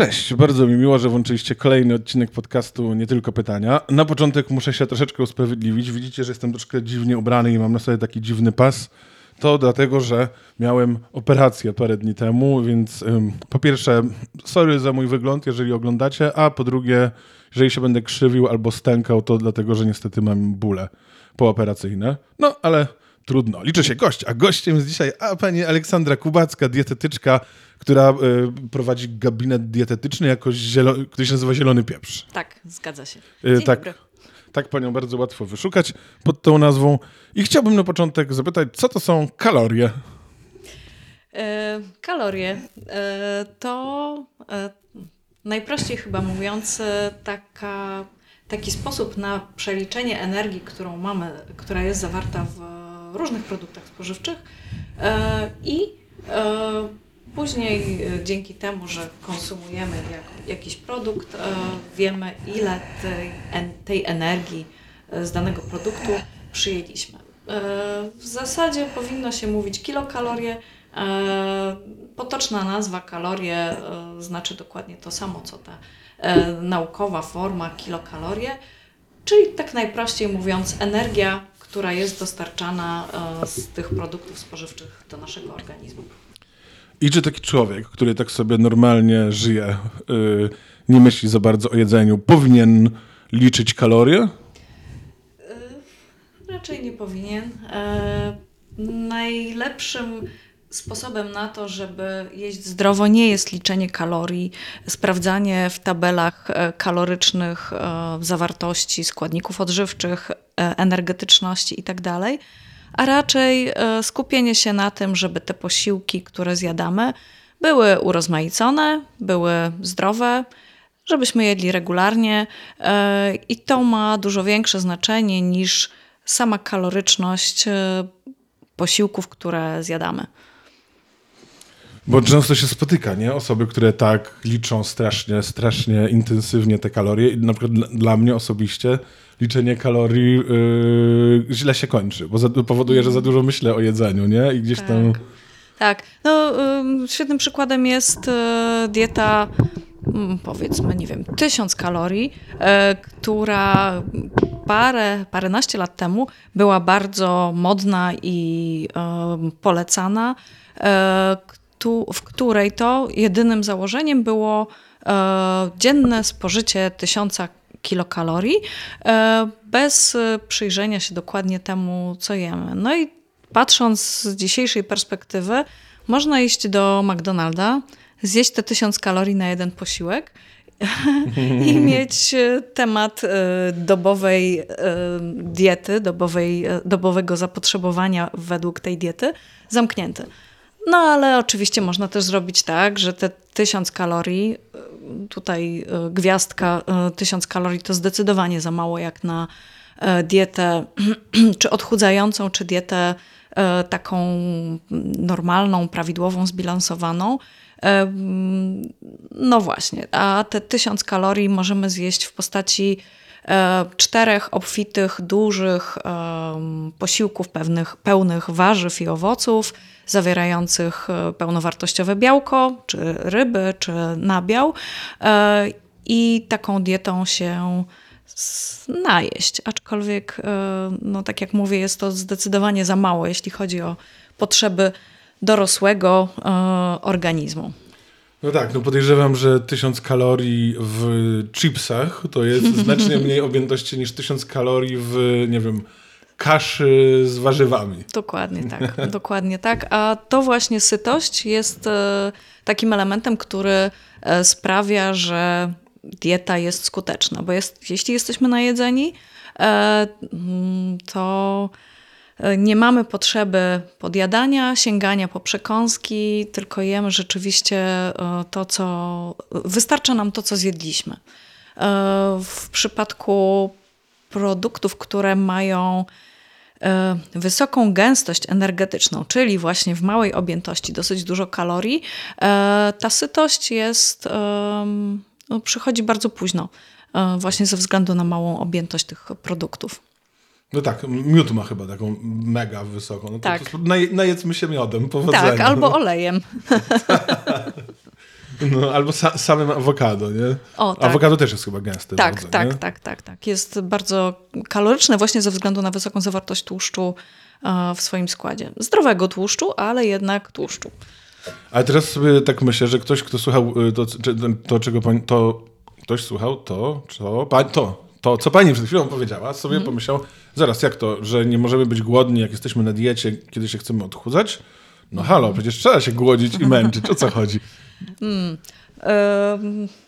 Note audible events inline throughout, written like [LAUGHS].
Cześć, bardzo mi miło, że włączyliście kolejny odcinek podcastu Nie Tylko Pytania. Na początek muszę się troszeczkę usprawiedliwić. Widzicie, że jestem troszkę dziwnie ubrany i mam na sobie taki dziwny pas. To dlatego, że miałem operację parę dni temu, więc ym, po pierwsze, sorry za mój wygląd, jeżeli oglądacie, a po drugie, jeżeli się będę krzywił albo stękał, to dlatego, że niestety mam bóle pooperacyjne. No, ale trudno. Liczy się gość, a gościem jest dzisiaj a pani Aleksandra Kubacka, dietetyczka, która y, prowadzi gabinet dietetyczny jako zielo- który się nazywa Zielony Pieprz. Tak, zgadza się. Y, tak, dobry. tak panią bardzo łatwo wyszukać pod tą nazwą. I chciałbym na początek zapytać, co to są kalorie? E, kalorie e, to e, najprościej chyba mówiąc taka, taki sposób na przeliczenie energii, którą mamy, która jest zawarta w różnych produktach spożywczych e, i e, później e, dzięki temu, że konsumujemy jak, jakiś produkt, wiemy ile tej, tej energii z danego produktu przyjęliśmy. W zasadzie powinno się mówić kilokalorie. Potoczna nazwa kalorie znaczy dokładnie to samo, co ta naukowa forma kilokalorie, czyli tak najprościej mówiąc, energia, która jest dostarczana e, z tych produktów spożywczych do naszego organizmu. I czy taki człowiek, który tak sobie normalnie żyje, y, nie myśli za bardzo o jedzeniu, powinien liczyć kalorie? Raczej nie powinien. E, najlepszym sposobem na to, żeby jeść zdrowo, nie jest liczenie kalorii, sprawdzanie w tabelach e, kalorycznych e, zawartości składników odżywczych, e, energetyczności itd., a raczej e, skupienie się na tym, żeby te posiłki, które zjadamy, były urozmaicone, były zdrowe, żebyśmy jedli regularnie e, i to ma dużo większe znaczenie niż sama kaloryczność posiłków, które zjadamy. Bo często się spotyka, nie? Osoby, które tak liczą strasznie, strasznie intensywnie te kalorie. I na przykład dla mnie osobiście liczenie kalorii yy, źle się kończy, bo za, powoduje, że za dużo myślę o jedzeniu, nie? I gdzieś tam... Tak. No, ym, świetnym przykładem jest e, dieta, mm, powiedzmy, nie wiem, tysiąc kalorii, e, która parę, paręnaście lat temu była bardzo modna i em, polecana, któ- w której to jedynym założeniem było dzienne spożycie tysiąca kilokalorii, e, bez e, przyjrzenia się dokładnie temu, co jemy. No i patrząc z dzisiejszej perspektywy, można iść do McDonalda, zjeść te tysiąc kalorii na jeden posiłek [LAUGHS] i mieć e, temat dobowej diety, dobowej, dobowego zapotrzebowania według tej diety zamknięty. No ale oczywiście można też zrobić tak, że te tysiąc kalorii, tutaj e, gwiazdka, e, tysiąc kalorii to zdecydowanie za mało jak na e, dietę [CLEARS THROAT] czy odchudzającą, czy dietę e, taką normalną, prawidłową, zbilansowaną. E, mm, No właśnie, a te tysiąc kalorii możemy zjeść w postaci e, czterech obfitych, dużych em, posiłków pewnych, pełnych warzyw i owoców, zawierających e, pełnowartościowe białko, czy ryby, czy nabiał. E, I taką dietą się najeść. Aczkolwiek, e, no tak jak mówię, jest to zdecydowanie za mało, jeśli chodzi o potrzeby dorosłego e, organizmu. No tak, no podejrzewam, że tysiąc kalorii w chipsach to jest [LAUGHS] znacznie mniej objętości niż tysiąc kalorii w, nie wiem, kaszy z warzywami. Dokładnie tak, [LAUGHS] dokładnie tak. A to właśnie sytość jest e, takim elementem, który e, sprawia, że dieta jest skuteczna, bo jest, jeśli jesteśmy najedzeni, e, mm, to nie mamy potrzeby podjadania, sięgania po przekąski, tylko jemy rzeczywiście e, to, co wystarcza nam to, co zjedliśmy. E, W przypadku produktów, które mają e, wysoką gęstość energetyczną, czyli właśnie w małej objętości dosyć dużo kalorii, e, ta sytość jest, no, przychodzi bardzo późno, e, właśnie ze względu na małą objętość tych produktów. No tak, miód ma chyba taką mega wysoką. No to, Tak. to naj, najedzmy się miodem, powodzenia. Tak, albo [LAUGHS] olejem. No, albo sa samym awokado, nie? O, tak. Awokado też jest chyba gęste Tak, bardzo, tak, nie? tak, tak, tak. Jest bardzo kaloryczne właśnie ze względu na wysoką zawartość tłuszczu e, w swoim składzie. Zdrowego tłuszczu, ale jednak tłuszczu. Ale teraz sobie tak myślę, że ktoś, kto słuchał y, to, to czego pani, to ktoś słuchał to, co pani, to, to, co pani przed chwilą powiedziała, sobie Mhm. pomyślał, zaraz, jak to, że nie możemy być głodni, jak jesteśmy na diecie, kiedy się chcemy odchudzać? No halo, przecież trzeba się głodzić i męczyć, o co [LAUGHS] chodzi? Ym,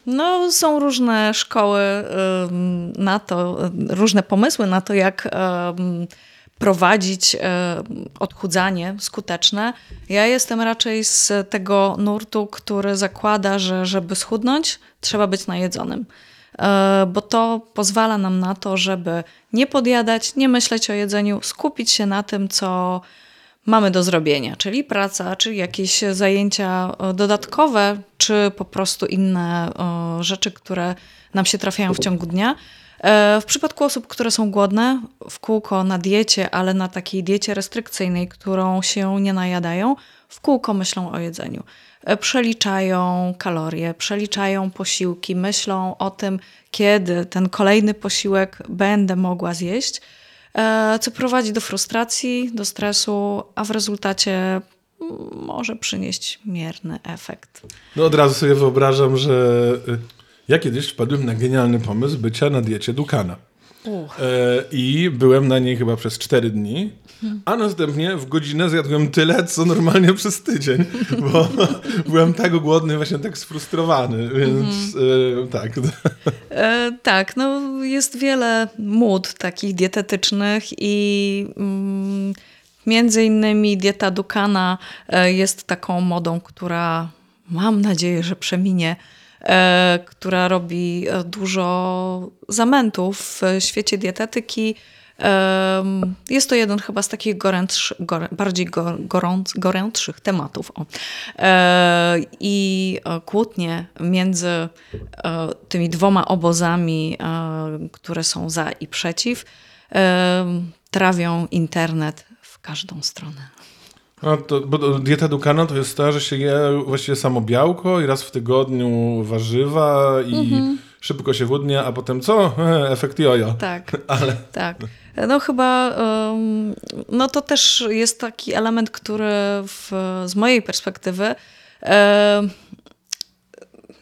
No, są różne szkoły na to, różne pomysły na to, jak prowadzić odchudzanie skuteczne. Ja jestem raczej z tego nurtu, który zakłada, że żeby schudnąć, trzeba być najedzonym. E, Bo to pozwala nam na to, żeby nie podjadać, nie myśleć o jedzeniu, skupić się na tym, co mamy do zrobienia, czyli praca, czy jakieś zajęcia e, dodatkowe, czy po prostu inne e, rzeczy, które nam się trafiają w ciągu dnia. W przypadku osób, które są głodne, w kółko na diecie, ale na takiej diecie restrykcyjnej, którą się nie najadają, w kółko myślą o jedzeniu. E, Przeliczają kalorie, przeliczają posiłki, myślą o tym, kiedy ten kolejny posiłek będę mogła zjeść e, co prowadzi do frustracji, do stresu, a w rezultacie mm, może przynieść mierny efekt. No od razu sobie wyobrażam, że y, ja kiedyś wpadłem na genialny pomysł bycia na diecie Dukana. E, I byłem na niej chyba przez 4 dni, a następnie w godzinę zjadłem tyle, co normalnie przez tydzień, bo [LAUGHS] byłem tak głodny, właśnie tak sfrustrowany, więc e, tak. E, tak, no jest wiele mód takich dietetycznych i mm, między innymi dieta Dukana e, jest taką modą, która mam nadzieję, że przeminie, która robi e, dużo zamętów w świecie dietetyki. Jest to jeden chyba z takich gorętsz, gore, bardziej go, gorąc, gorętszych tematów. O. E, I e, kłótnie między e, tymi dwoma obozami, e, które są za i przeciw, e, trawią internet w każdą stronę. No to, bo dieta Dukana to jest ta, że się je właściwie samo białko i raz w tygodniu warzywa i szybko się chudnie, a potem co? E, [LAUGHS] efekt jojo. Tak. [LAUGHS] Ale Tak. No chyba, em, no to też jest taki element, który w, z mojej perspektywy em,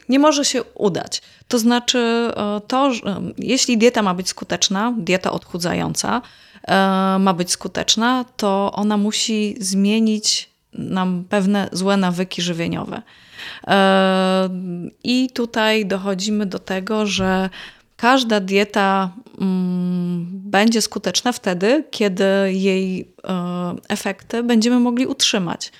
nie może się udać. To znaczy e, to, że jeśli dieta ma być skuteczna, dieta odchudzająca e, ma być skuteczna, to ona musi zmienić nam pewne złe nawyki żywieniowe. E, I tutaj dochodzimy do tego, że każda dieta mm, będzie skuteczna wtedy, kiedy jej e, efekty będziemy mogli utrzymać.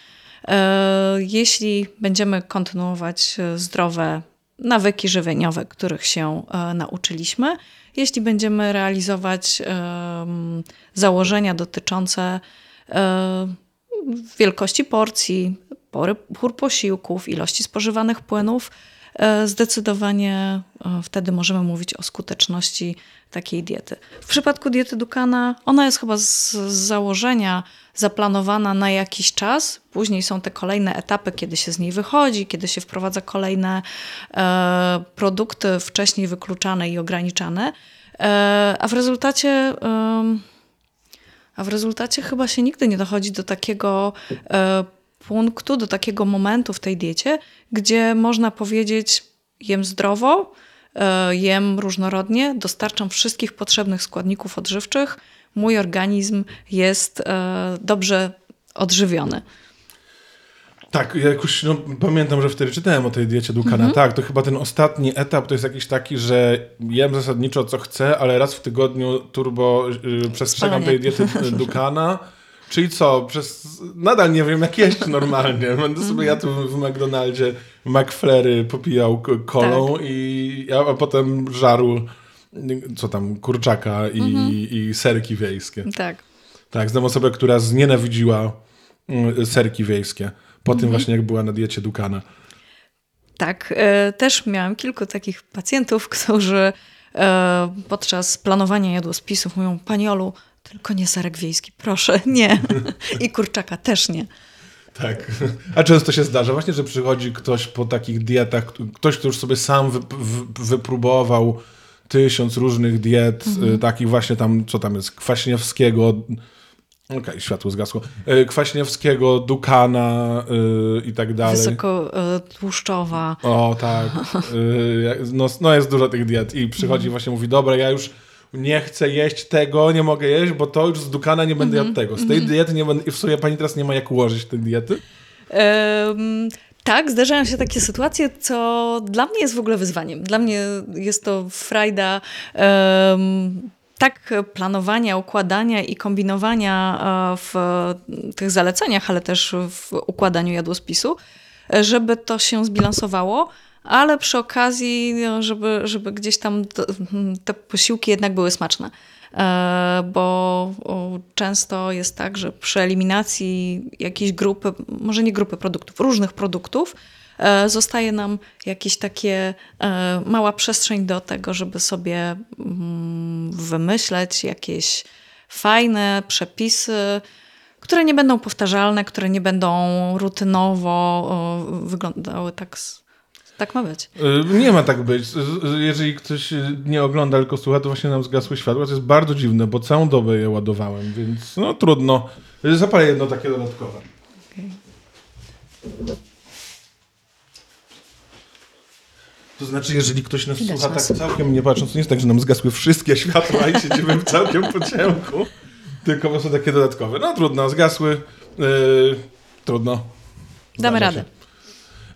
E, jeśli będziemy kontynuować e, zdrowe nawyki żywieniowe, których się e, nauczyliśmy, jeśli będziemy realizować założenia dotyczące wielkości porcji, pory, pór posiłków, ilości spożywanych płynów, e, zdecydowanie e, wtedy możemy mówić o skuteczności takiej diety. W przypadku diety Dukana, ona jest chyba z założenia zaplanowana na jakiś czas. Później są te kolejne etapy, kiedy się z niej wychodzi, kiedy się wprowadza kolejne e, produkty wcześniej wykluczane i ograniczane. E, a w rezultacie. em, a w rezultacie chyba się nigdy nie dochodzi do takiego e, punktu, do takiego momentu w tej diecie, gdzie można powiedzieć: jem zdrowo, e, jem różnorodnie, dostarczam wszystkich potrzebnych składników odżywczych, mój organizm jest e, dobrze odżywiony. Tak, ja jakoś no, pamiętam, że wtedy czytałem o tej diecie Dukana. Mhm. Tak, to chyba ten ostatni etap to jest jakiś taki, że jem zasadniczo co chcę, ale raz w tygodniu turbo y, przestrzegam Spalanie. tej diety [LAUGHS] Dukana. Czyli co? Przez... Nadal nie wiem, jak jeść normalnie. [LAUGHS] Będę sobie jadł w McDonaldzie McFlurry, popijał kolą Tak. i a, potem żarł co tam, kurczaka i, Mhm. i serki wiejskie. Tak. Tak, znam osobę, która znienawidziła mm, serki wiejskie. Po Mhm. tym właśnie, jak była na diecie Dukana. Tak, e, też miałam kilku takich pacjentów, [LAUGHS] którzy e, podczas planowania jadłospisów mówią, Pani Olu, tylko nie serek wiejski, proszę, [LAUGHS] nie. I kurczaka też nie. Tak. A często się zdarza właśnie, że przychodzi ktoś po takich dietach, ktoś, kto już sobie sam wy, wy, wypróbował tysiąc różnych diet, Mhm. y, takich właśnie tam, co tam jest, Kwaśniewskiego, okej, światło zgasło, y, Kwaśniewskiego, Dukana y, i tak dalej. Wysoko e, tłuszczowa. O, tak. Y, jak- no, no jest dużo tych diet i przychodzi Mhm. właśnie mówi, dobra, ja już nie chcę jeść tego, nie mogę jeść, bo to już z Dukana nie będę Mhm. jadł tego. Z tej diety nie będę, i w sumie pani teraz nie ma jak ułożyć tej diety. Em, tak, zdarzają się takie sytuacje, co dla mnie jest w ogóle wyzwaniem. Dla mnie jest to frajda em, tak planowania, układania i kombinowania e, w tych zaleceniach, ale też w układaniu jadłospisu, żeby to się zbilansowało. Ale przy okazji, no, żeby, żeby gdzieś tam te posiłki jednak były smaczne. E, bo często jest tak, że przy eliminacji jakiejś grupy, może nie grupy produktów, różnych produktów, e, zostaje nam jakieś takie e, mała przestrzeń do tego, żeby sobie mm, wymyśleć jakieś fajne przepisy, które nie będą powtarzalne, które nie będą rutynowo wyglądały tak. Tak ma być. Y, Nie ma tak być. Jeżeli ktoś y, nie ogląda, tylko słucha, to właśnie nam zgasły światła. To jest bardzo dziwne, bo całą dobę je ładowałem, więc no trudno. Zapalę jedno takie dodatkowe. To znaczy, jeżeli ktoś nas Widać słucha nas. tak całkiem nie patrząc, to nie jest tak, że nam zgasły wszystkie światła i siedzimy w całkiem po ciemku, tylko po prostu takie dodatkowe. No trudno, zgasły. Yy, trudno. Damy radę.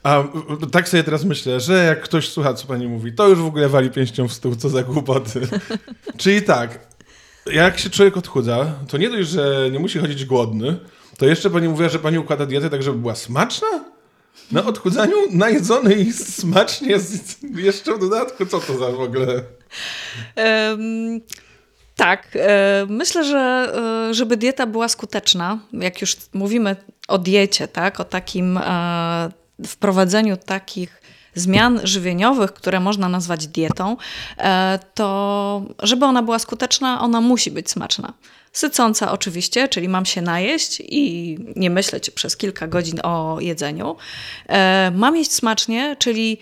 A y, tak sobie teraz myślę, że jak ktoś słucha, co pani mówi, to już w ogóle wali pięścią w stół, co za głupoty. [LAUGHS] Czyli tak, jak się człowiek odchudza, to nie dość, że nie musi chodzić głodny, to jeszcze pani mówiła, że pani układa dietę tak, żeby była smaczna? Na odchudzaniu najedzony i smacznie z, jeszcze w dodatku, co to za w ogóle? Em, tak, e, myślę, że e, żeby dieta była skuteczna, jak już mówimy o diecie, tak, o takim e, wprowadzeniu takich zmian żywieniowych, które można nazwać dietą, e, to żeby ona była skuteczna, ona musi być smaczna. Sycąca oczywiście, czyli mam się najeść i nie myśleć przez kilka godzin o jedzeniu. E, mam jeść smacznie, czyli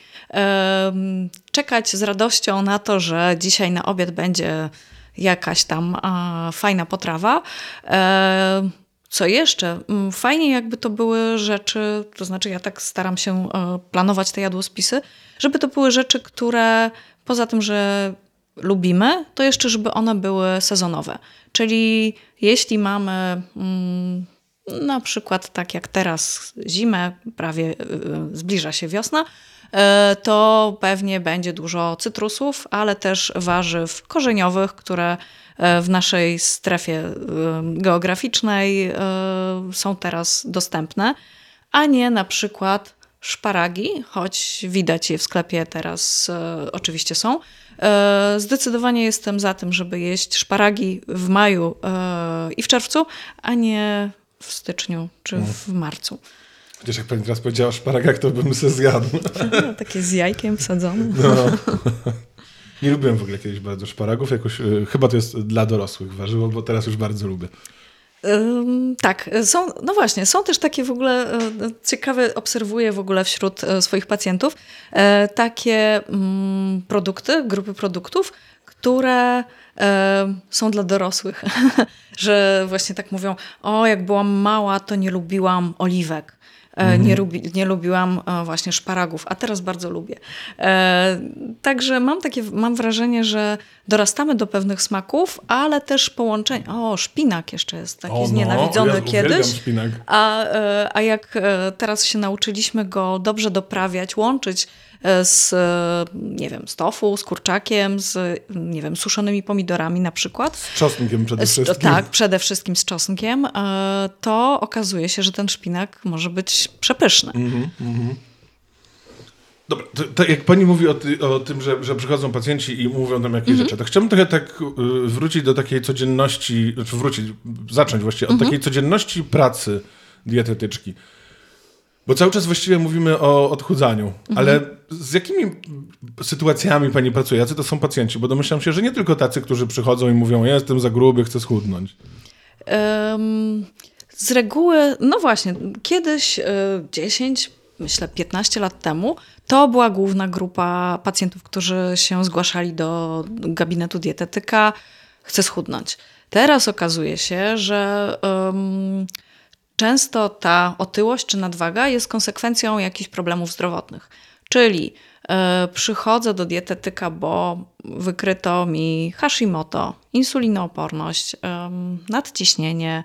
czekać z radością na to, że dzisiaj na obiad będzie jakaś tam fajna potrawa. E, co jeszcze? Mm, Fajnie jakby to były rzeczy, to znaczy ja tak staram się e, planować te jadłospisy, żeby to były rzeczy, które poza tym, że lubimy, to jeszcze żeby one były sezonowe. Czyli jeśli mamy mm, na przykład tak jak teraz zimę, prawie y, y, zbliża się wiosna, to pewnie będzie dużo cytrusów, ale też warzyw korzeniowych, które w naszej strefie y, geograficznej y, są teraz dostępne, a nie na przykład szparagi, choć widać je w sklepie teraz, e, oczywiście są. E, zdecydowanie jestem za tym, żeby jeść szparagi w maju e, i w czerwcu, a nie w styczniu czy w marcu. Chociaż jak pani teraz powiedziała o szparagach, to bym se zjadł. [LAUGHS] No, takie z jajkiem wsadzone. No. [LAUGHS] Nie lubiłem w ogóle kiedyś bardzo szparagów, jakoś, y, chyba to jest dla dorosłych warzywo, bo teraz już bardzo lubię. Tak, są, no właśnie, są też takie w ogóle e, ciekawe, obserwuję w ogóle wśród e, swoich pacjentów takie mm, produkty, grupy produktów, które są dla dorosłych, [LAUGHS] że właśnie tak mówią, o jak byłam mała, to nie lubiłam oliwek. E, Nie, lubi, nie lubiłam e, właśnie szparagów, a teraz bardzo lubię. E, także mam takie, mam wrażenie, że dorastamy do pewnych smaków, ale też połączenie. O, szpinak jeszcze jest taki O, no, znienawidzony ja uwielbiam kiedyś. szpinak. A, a jak teraz się nauczyliśmy go dobrze doprawiać, łączyć z, nie wiem, z tofu, z kurczakiem, z, nie wiem, suszonymi pomidorami na przykład. Z czosnkiem przede Z- wszystkim. Tak, przede wszystkim z czosnkiem, e, to okazuje się, że ten szpinak może być przepyszny. Mhm. Dobra, to, to jak pani mówi o, ty, o tym, że, że przychodzą pacjenci i mówią tam jakieś Mhm. rzeczy, to chciałbym trochę tak y, wrócić do takiej codzienności, znaczy wrócić, zacząć właściwie od Mhm. takiej codzienności pracy dietetyczki. Bo cały czas właściwie mówimy o odchudzaniu, Mhm. ale z jakimi sytuacjami pani pracuje? Jacy to są pacjenci? Bo domyślam się, że nie tylko tacy, którzy przychodzą i mówią, ja jestem za gruby, chcę schudnąć. Em, z reguły, no właśnie, kiedyś y, 10, myślę 15 lat temu, to była główna grupa pacjentów, którzy się zgłaszali do gabinetu dietetyka, chce schudnąć. Teraz okazuje się, że często ta otyłość czy nadwaga jest konsekwencją jakichś problemów zdrowotnych. Czyli y, przychodzę do dietetyka, bo wykryto mi Hashimoto, insulinooporność, nadciśnienie,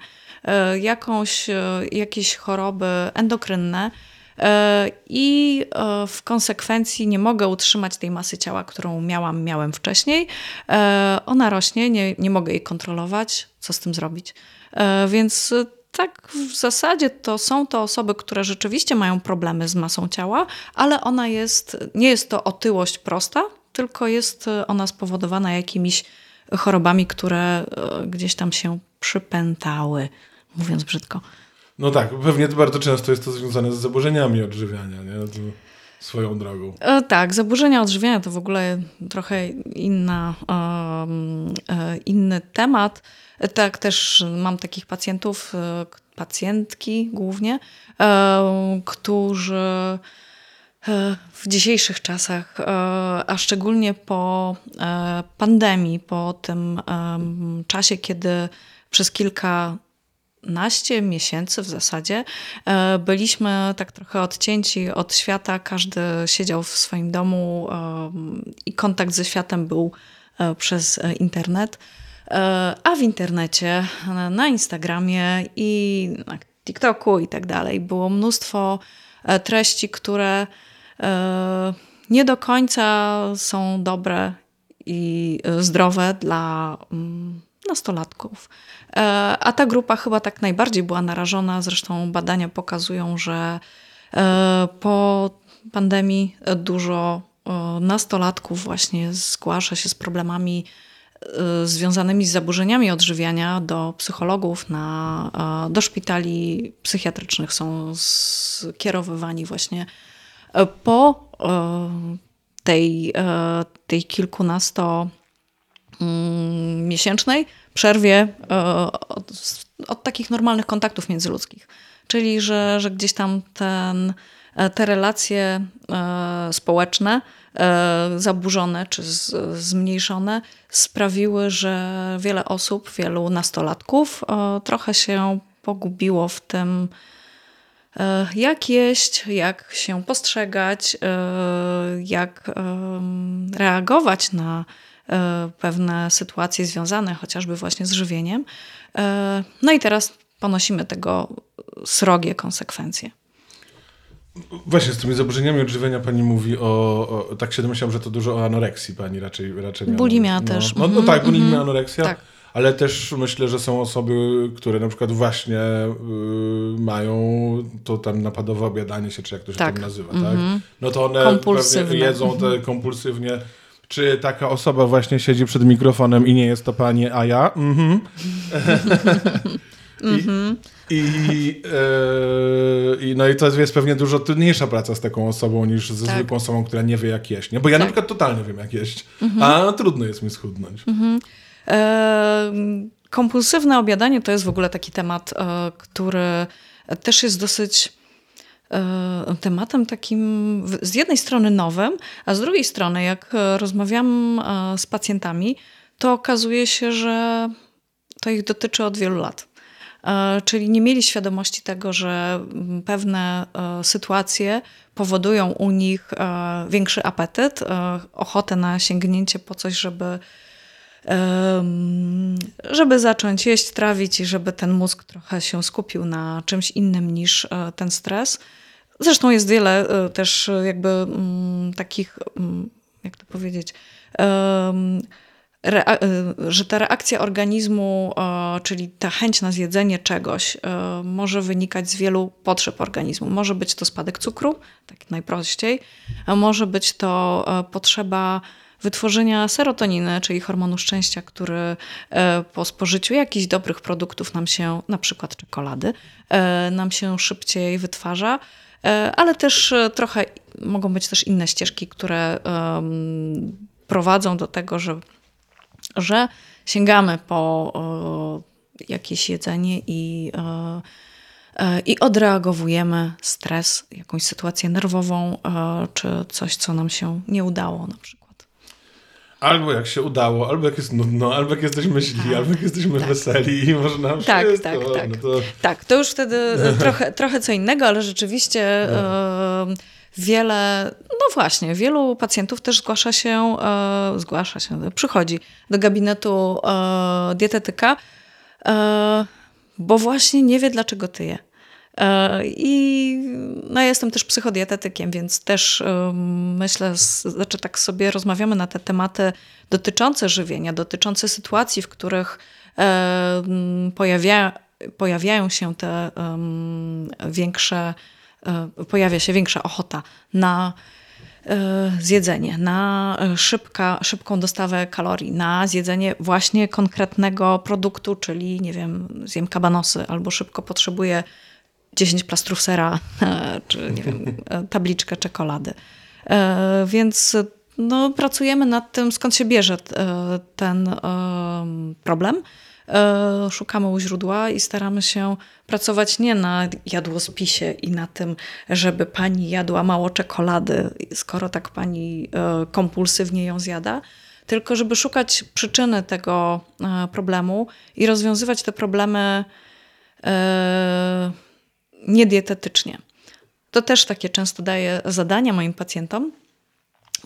y, jakąś, y, jakieś choroby endokrynne. E, I e, w konsekwencji nie mogę utrzymać tej masy ciała, którą miałam, miałem wcześniej. E, Ona rośnie, nie, nie mogę jej kontrolować. Co z tym zrobić? E, Więc tak w zasadzie to są to osoby, które rzeczywiście mają problemy z masą ciała, ale ona jest, nie jest to otyłość prosta, tylko jest ona spowodowana jakimiś chorobami, które e, gdzieś tam się przypętały, mówiąc brzydko. No tak, pewnie bardzo często jest to związane z zaburzeniami odżywiania, nie? To swoją drogą. E, tak, zaburzenia odżywiania to w ogóle trochę inna, um, e, inny temat. Tak, też mam takich pacjentów, e, pacjentki głównie, e, którzy e, w dzisiejszych czasach, a szczególnie po pandemii, po tym czasie, kiedy przez kilka naście miesięcy w zasadzie byliśmy tak trochę odcięci od świata. Każdy siedział w swoim domu i kontakt ze światem był przez internet. E, A w internecie, na- Instagramie i na TikToku i tak dalej było mnóstwo e, treści, które e, nie do końca są dobre i zdrowe dla mm, nastolatków. A ta grupa chyba tak najbardziej była narażona. Zresztą badania pokazują, że po pandemii dużo nastolatków właśnie zgłasza się z problemami związanymi z zaburzeniami odżywiania do psychologów, na, e, do szpitali psychiatrycznych są skierowywani właśnie e, po tej, tej kilkunasto mm, miesięcznej przerwie od, od takich normalnych kontaktów międzyludzkich. Czyli, że, że gdzieś tam ten, te relacje e, społeczne e, zaburzone czy zmniejszone sprawiły, że wiele osób, wielu nastolatków e, trochę się pogubiło w tym, e, jak jeść, jak się postrzegać, e, jak reagować na e, pewne sytuacje związane chociażby właśnie z żywieniem. E, No i teraz ponosimy tego srogie konsekwencje. Właśnie z tymi zaburzeniami odżywiania pani mówi o, o tak się domyślam, że to dużo o anoreksji pani raczej, raczej miała. Bulimia no, też. No, no Mhm, tak, bulimia, mhm. anoreksja. Tak. Ale też myślę, że są osoby, które na przykład właśnie y, mają to tam napadowe obiadanie się, czy jak to się Tak. tam nazywa, Mhm. tak? No to one pewnie jedzą te kompulsywnie. Czy taka osoba właśnie siedzi przed mikrofonem i nie jest to pani, a ja? Mhm. [LAUGHS] I, i, e, i, no i to jest pewnie dużo trudniejsza praca z taką osobą niż ze Tak. zwykłą osobą, która nie wie jak jeść. Nie? Bo ja na Tak. przykład totalnie wiem jak jeść, a trudno jest mi schudnąć. E, Kompulsywne obiadanie to jest w ogóle taki temat, e, który też jest dosyć e, tematem takim z jednej strony nowym, a z drugiej strony, jak rozmawiam z pacjentami, to okazuje się, że to ich dotyczy od wielu lat. E, Czyli nie mieli świadomości tego, że mm, pewne e, sytuacje powodują u nich e, większy apetyt, ochotę na sięgnięcie po coś, żeby żeby zacząć jeść, trawić i żeby ten mózg trochę się skupił na czymś innym niż ten stres. Zresztą jest wiele też jakby mm, takich, mm, jak to powiedzieć, że ta reakcja organizmu, e, czyli ta chęć na zjedzenie czegoś, e, może wynikać z wielu potrzeb organizmu. Może być to spadek cukru, tak najprościej, a może być to e, potrzeba wytworzenia serotoniny, czyli hormonu szczęścia, który e, po spożyciu jakichś dobrych produktów nam się, na przykład czekolady, e, nam się szybciej wytwarza. E, Ale też e, trochę mogą być też inne ścieżki, które em, prowadzą do tego, że że sięgamy po jakieś jedzenie i, e, e, i odreagowujemy stres, jakąś sytuację nerwową, e, czy coś, co nam się nie udało na przykład. Albo jak się udało, albo jak jest nudno, albo jak jesteśmy źli, albo jak jesteśmy weseli i można Tak, wszystko. tak, tak. No to... Tak, to już wtedy [LAUGHS] trochę, trochę co innego, ale rzeczywiście e, wiele, no właśnie, wielu pacjentów też zgłasza się, e, zgłasza się, przychodzi do gabinetu e, dietetyka, e, bo właśnie nie wie, dlaczego tyje. E, I no, ja jestem też psychodietetykiem, więc też e, myślę, znaczy tak sobie rozmawiamy na te tematy dotyczące żywienia, dotyczące sytuacji, w których e, pojawia, pojawiają się te większe, pojawia się większa ochota na zjedzenie, na e, szybka, szybką dostawę kalorii, na zjedzenie właśnie konkretnego produktu, czyli nie wiem, zjem kabanosy albo szybko potrzebuję 10 plastrów sera, e, czy nie wiem, [LAUGHS] e, tabliczkę czekolady. E, Więc no, pracujemy nad tym, skąd się bierze e, ten em, problem. E, Szukamy u źródła i staramy się pracować nie na jadłospisie i na tym, żeby pani jadła mało czekolady, skoro tak pani e, kompulsywnie ją zjada, tylko żeby szukać przyczyny tego e, problemu i rozwiązywać te problemy niedietetycznie. To też takie często daję zadania moim pacjentom,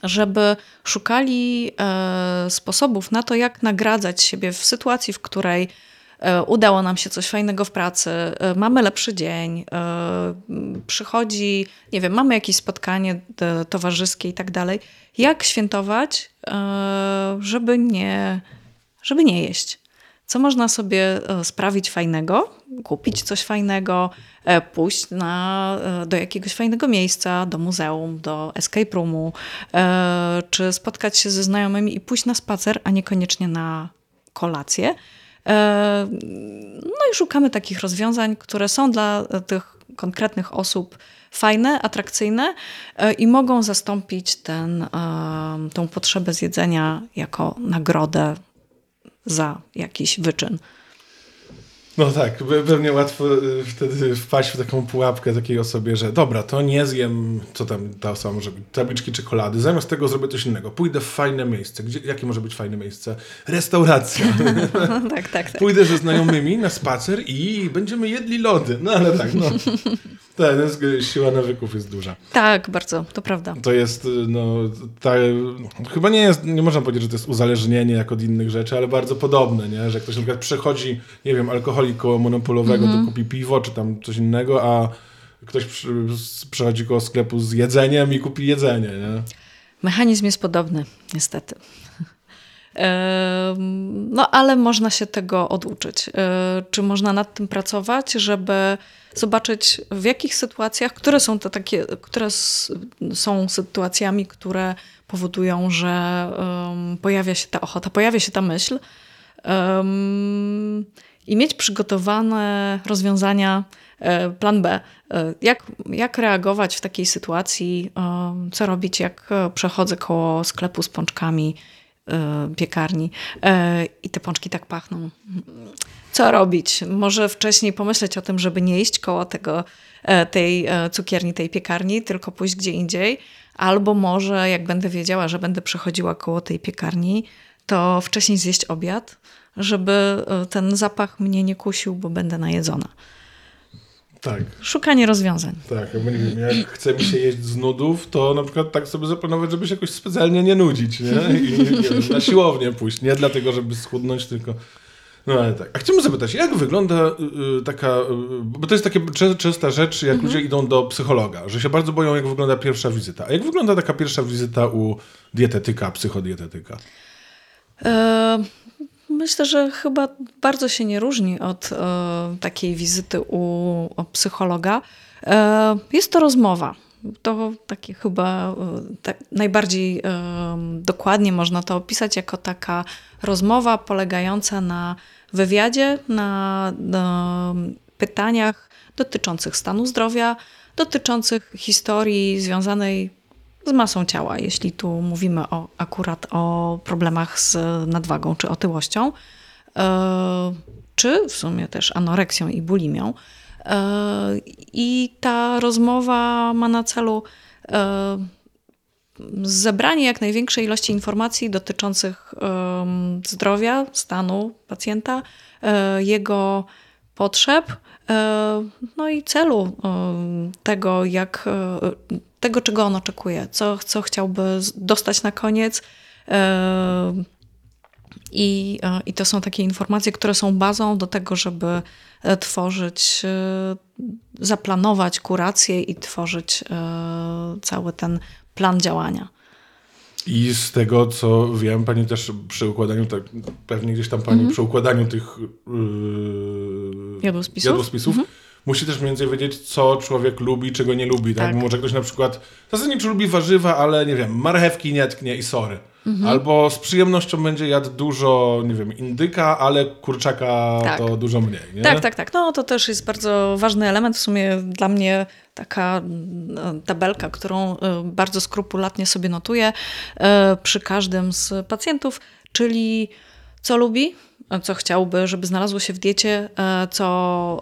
żeby szukali e, sposobów na to, jak nagradzać siebie w sytuacji, w której e, udało nam się coś fajnego w pracy, e, mamy lepszy dzień, przychodzi, nie wiem, mamy jakieś spotkanie towarzyskie i tak dalej. Jak świętować, żeby nie, żeby nie jeść? Co można sobie e, sprawić fajnego, kupić coś fajnego, e, pójść na, e, do jakiegoś fajnego miejsca, do muzeum, do escape roomu, czy spotkać się ze znajomymi i pójść na spacer, a niekoniecznie na kolację. No i szukamy takich rozwiązań, które są dla tych konkretnych osób fajne, atrakcyjne i mogą zastąpić ten, tą potrzebę zjedzenia jako nagrodę za jakiś wyczyn. No tak, pe- pewnie łatwo y, wtedy wpaść w taką pułapkę takiej osobie, że dobra, to nie zjem, co tam ta osoba może robić, tabliczki czekolady, zamiast tego zrobię coś innego. Pójdę w fajne miejsce. Gdzie, jakie może być fajne miejsce? Restauracja. [LAUGHS] tak, tak, tak. Pójdę ze znajomymi na spacer i będziemy jedli lody. No ale tak, no. Tak, jest- siła nawyków jest duża. Tak, bardzo, to prawda. To jest, y, no, ta, chyba nie jest, nie można powiedzieć, że to jest uzależnienie jak od innych rzeczy, ale bardzo podobne, nie? Że ktoś na przykład przechodzi, nie wiem, alkoholik koło monopolowego, to kupi piwo czy tam coś innego, a ktoś przy, przechodzi koło sklepu z jedzeniem i kupi jedzenie, nie? Mechanizm jest podobny, niestety. No, ale można się tego oduczyć. E, Czy można nad tym pracować, żeby zobaczyć, w jakich sytuacjach, które są to takie, które są sytuacjami, które powodują, że pojawia się ta ochota, pojawia się ta myśl i mieć przygotowane rozwiązania, e, plan B. E, Jak, jak reagować w takiej sytuacji, co robić, jak przechodzę koło sklepu z pączkami, piekarni e, i te pączki tak pachną. Co robić? Może wcześniej pomyśleć o tym, żeby nie iść koło tego, e, tej e, cukierni, tej piekarni, tylko pójść gdzie indziej. Albo może, jak będę wiedziała, że będę przechodziła koło tej piekarni, to wcześniej zjeść obiad, żeby e, ten zapach mnie nie kusił, bo będę najedzona. Tak, Szukanie rozwiązań. tak. Jakby, nie wiem, jak chce mi się jeść z nudów, to na przykład tak sobie zaplanować, żeby się jakoś specjalnie nie nudzić, nie? I nie wiem, na siłownię pójść. Nie dlatego, żeby schudnąć, tylko... No ale tak. A chciałbym zapytać, jak wygląda y, y, taka, y, bo to jest takie cze- częsta rzecz, jak ludzie idą do psychologa, że się bardzo boją, jak wygląda pierwsza wizyta. A jak wygląda taka pierwsza wizyta u dietetyka, psychodietetyka? E, Myślę, że chyba bardzo się nie różni od e, takiej wizyty u psychologa. E, Jest to rozmowa. To takie chyba e, tak najbardziej e, dokładnie można to opisać jako taka rozmowa polegająca na wywiadzie, na, na pytaniach dotyczących stanu zdrowia, dotyczących historii związanej z masą ciała, jeśli tu mówimy o, akurat o problemach z nadwagą czy otyłością. E, czy w sumie też anoreksją i bulimią. I ta rozmowa ma na celu zebranie jak największej ilości informacji dotyczących zdrowia, stanu pacjenta, jego potrzeb, no i celu tego, jak, tego, czego on oczekuje, co, co chciałby dostać na koniec. I, I to są takie informacje, które są bazą do tego, żeby e, tworzyć, e, zaplanować kurację i tworzyć e, cały ten plan działania. I z tego, co wiem, pani też przy układaniu, tak, pewnie gdzieś tam pani -hmm. przy układaniu tych yy, jadłospisów, jadłospisów -hmm. musi też mniej więcej wiedzieć, co człowiek lubi, czego nie lubi. Tak? tak. Może ktoś na przykład, zasadniczo lubi warzywa, ale nie wiem, marchewki nie tknie i sory. Mhm. Albo z przyjemnością będzie jadł dużo, nie wiem, indyka, ale kurczaka tak. to dużo mniej. Nie? Tak, tak, tak. No to też jest bardzo ważny element. W sumie dla mnie taka no, tabelka, którą e, bardzo skrupulatnie sobie notuję e, przy każdym z pacjentów, czyli co lubi, co chciałby, żeby znalazło się w diecie, co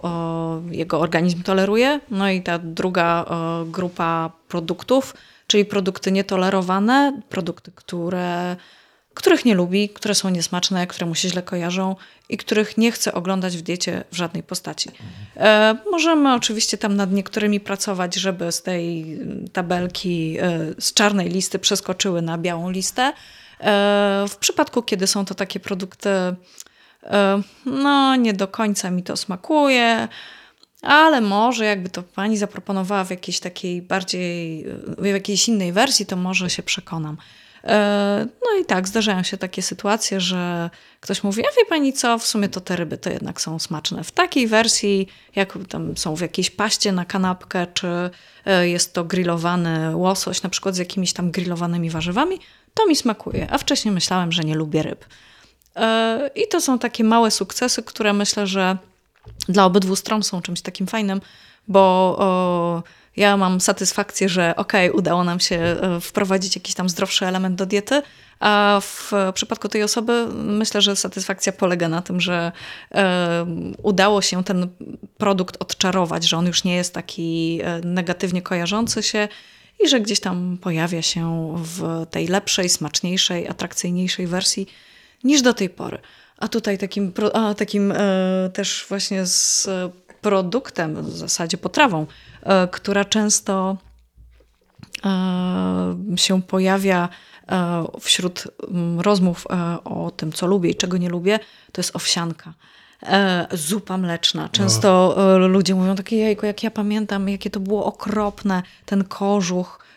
jego organizm toleruje. No i ta druga grupa produktów, czyli produkty nietolerowane, produkty, które, których nie lubi, które są niesmaczne, które mu się źle kojarzą i których nie chce oglądać w diecie w żadnej postaci. E, możemy oczywiście tam nad niektórymi pracować, żeby z tej tabelki, e, z czarnej listy przeskoczyły na białą listę. E, w przypadku, kiedy są to takie produkty, e, no nie do końca mi to smakuje, ale może jakby to pani zaproponowała w jakiejś takiej bardziej, w jakiejś innej wersji, to może się przekonam. E, no i tak, zdarzają się takie sytuacje, że ktoś mówi, a wie pani co, w sumie to te ryby to jednak są smaczne. W takiej wersji, jak tam są w jakiejś paście na kanapkę, czy e, jest to grillowany łosoś, na przykład z jakimiś tam grillowanymi warzywami, to mi smakuje. A wcześniej myślałem, że nie lubię ryb. E, I to są takie małe sukcesy, które myślę, że dla obydwu stron są czymś takim fajnym, bo o, ja mam satysfakcję, że okej, okay, udało nam się e, wprowadzić jakiś tam zdrowszy element do diety, a w przypadku tej osoby myślę, że satysfakcja polega na tym, że e, udało się ten produkt odczarować, że on już nie jest taki e, negatywnie kojarzący się i że gdzieś tam pojawia się w tej lepszej, smaczniejszej, atrakcyjniejszej wersji niż do tej pory. A tutaj takim, a takim e, też właśnie z produktem, w zasadzie potrawą, e, która często e, się pojawia e, wśród rozmów e, o tym, co lubię i czego nie lubię, to jest owsianka. E, zupa mleczna. Często ludzie mówią takie jajko, jak ja pamiętam, jakie to było okropne, ten kożuch.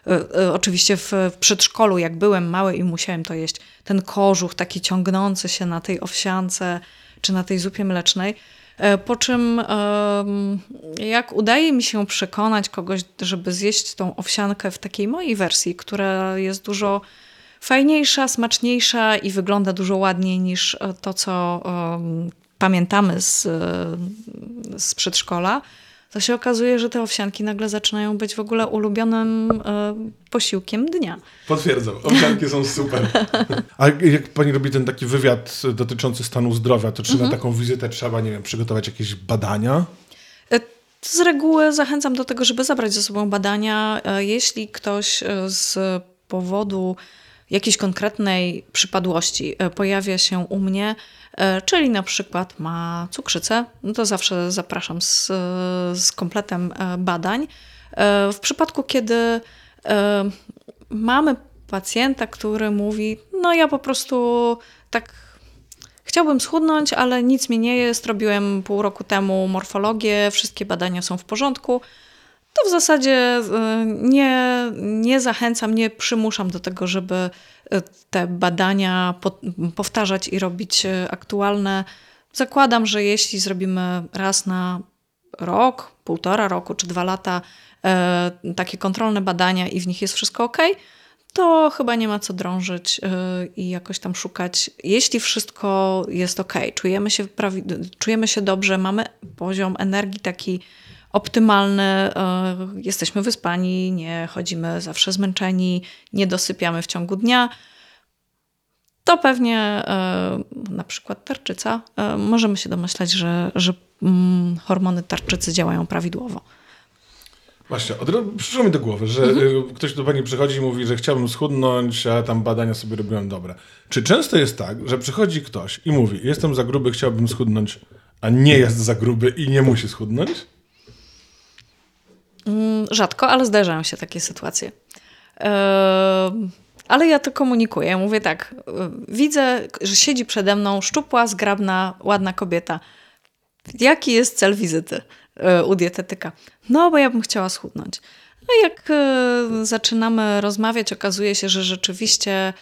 Oczywiście w, przedszkolu, jak byłem mały i musiałem to jeść, ten kożuch taki ciągnący się na tej owsiance czy na tej zupie mlecznej. E, po czym, jak udaje mi się przekonać kogoś, żeby zjeść tą owsiankę w takiej mojej wersji, która jest dużo fajniejsza, smaczniejsza i wygląda dużo ładniej niż e, to, co pamiętamy z, z przedszkola, to się okazuje, że te owsianki nagle zaczynają być w ogóle ulubionym e, posiłkiem dnia. Potwierdzam, owsianki są super. [LAUGHS] A jak pani robi ten taki wywiad dotyczący stanu zdrowia, to czy mhm. na taką wizytę trzeba, nie wiem, przygotować jakieś badania? E, z reguły zachęcam do tego, żeby zabrać ze sobą badania. E, jeśli ktoś z powodu jakiejś konkretnej przypadłości pojawia się u mnie, E, czyli na przykład ma cukrzycę, no to zawsze zapraszam z, z kompletem e, badań. E, w przypadku, kiedy mamy pacjenta, który mówi, no ja po prostu tak chciałbym schudnąć, ale nic mi nie jest, robiłem pół roku temu morfologię, wszystkie badania są w porządku, to w zasadzie nie, nie zachęcam, nie przymuszam do tego, żeby te badania powtarzać i robić e, aktualne. Zakładam, że jeśli zrobimy raz na rok, półtora roku czy dwa lata takie kontrolne badania i w nich jest wszystko ok, to chyba nie ma co drążyć i jakoś tam szukać. Jeśli wszystko jest ok, czujemy się, czujemy się dobrze, mamy poziom energii taki optymalny, jesteśmy wyspani, nie chodzimy zawsze zmęczeni, nie dosypiamy w ciągu dnia, to pewnie e, na przykład tarczyca, e, możemy się domyślać, że, że mm, hormony tarczycy działają prawidłowo. Właśnie, od razu przyszło mi do głowy, że y, ktoś do pani przychodzi i mówi, że chciałbym schudnąć, a tam badania sobie robiłem dobre. Czy często jest tak, że przychodzi ktoś i mówi, jestem za gruby, chciałbym schudnąć, a nie jest za gruby i nie musi schudnąć? Mm, Rzadko, ale zdarzają się takie sytuacje. E, Ale ja to komunikuję. Mówię tak, e, widzę, że siedzi przede mną szczupła, zgrabna, ładna kobieta. Jaki jest cel wizyty e, u dietetyka? No, bo ja bym chciała schudnąć. No jak e, zaczynamy rozmawiać, okazuje się, że rzeczywiście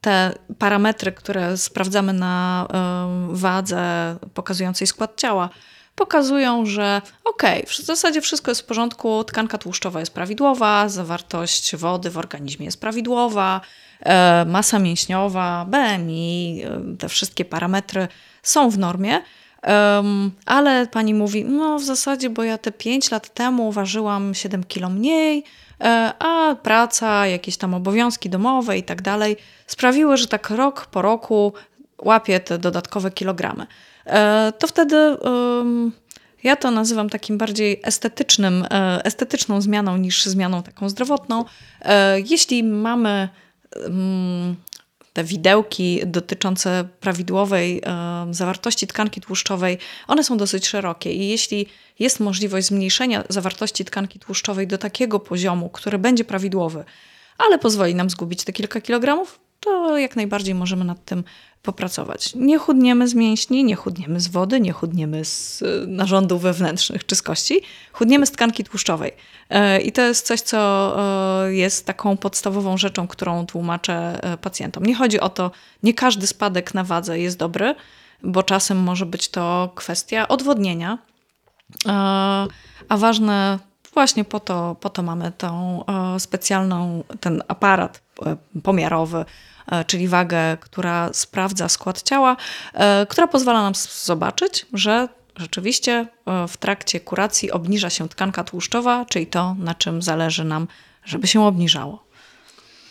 te parametry, które sprawdzamy na wadze pokazującej skład ciała, pokazują, że okej, w zasadzie wszystko jest w porządku, tkanka tłuszczowa jest prawidłowa, zawartość wody w organizmie jest prawidłowa, e, masa mięśniowa, BMI, e, te wszystkie parametry są w normie. Em, ale pani mówi, no w zasadzie, bo ja te 5 lat temu ważyłam 7 kilo mniej, e, a praca, jakieś tam obowiązki domowe i tak dalej sprawiły, że tak rok po roku łapię te dodatkowe kilogramy. E, To wtedy ja to nazywam takim bardziej estetycznym, e, estetyczną zmianą niż zmianą taką zdrowotną. E, Jeśli mamy te widełki dotyczące prawidłowej zawartości tkanki tłuszczowej, one są dosyć szerokie i jeśli jest możliwość zmniejszenia zawartości tkanki tłuszczowej do takiego poziomu, który będzie prawidłowy, ale pozwoli nam zgubić te kilka kilogramów, to jak najbardziej możemy nad tym popracować. Nie chudniemy z mięśni, nie chudniemy z wody, nie chudniemy z e, narządów wewnętrznych czy z kości, chudniemy z tkanki tłuszczowej. E, I to jest coś, co e, jest taką podstawową rzeczą, którą tłumaczę e, pacjentom. Nie chodzi o to, nie każdy spadek na wadze jest dobry, bo czasem może być to kwestia odwodnienia, A ważne, właśnie po to, po to mamy tą e, specjalną, ten aparat e, pomiarowy, e, czyli wagę, która sprawdza skład ciała, która pozwala nam zobaczyć, że rzeczywiście w trakcie kuracji obniża się tkanka tłuszczowa, czyli to, na czym zależy nam, żeby się obniżało.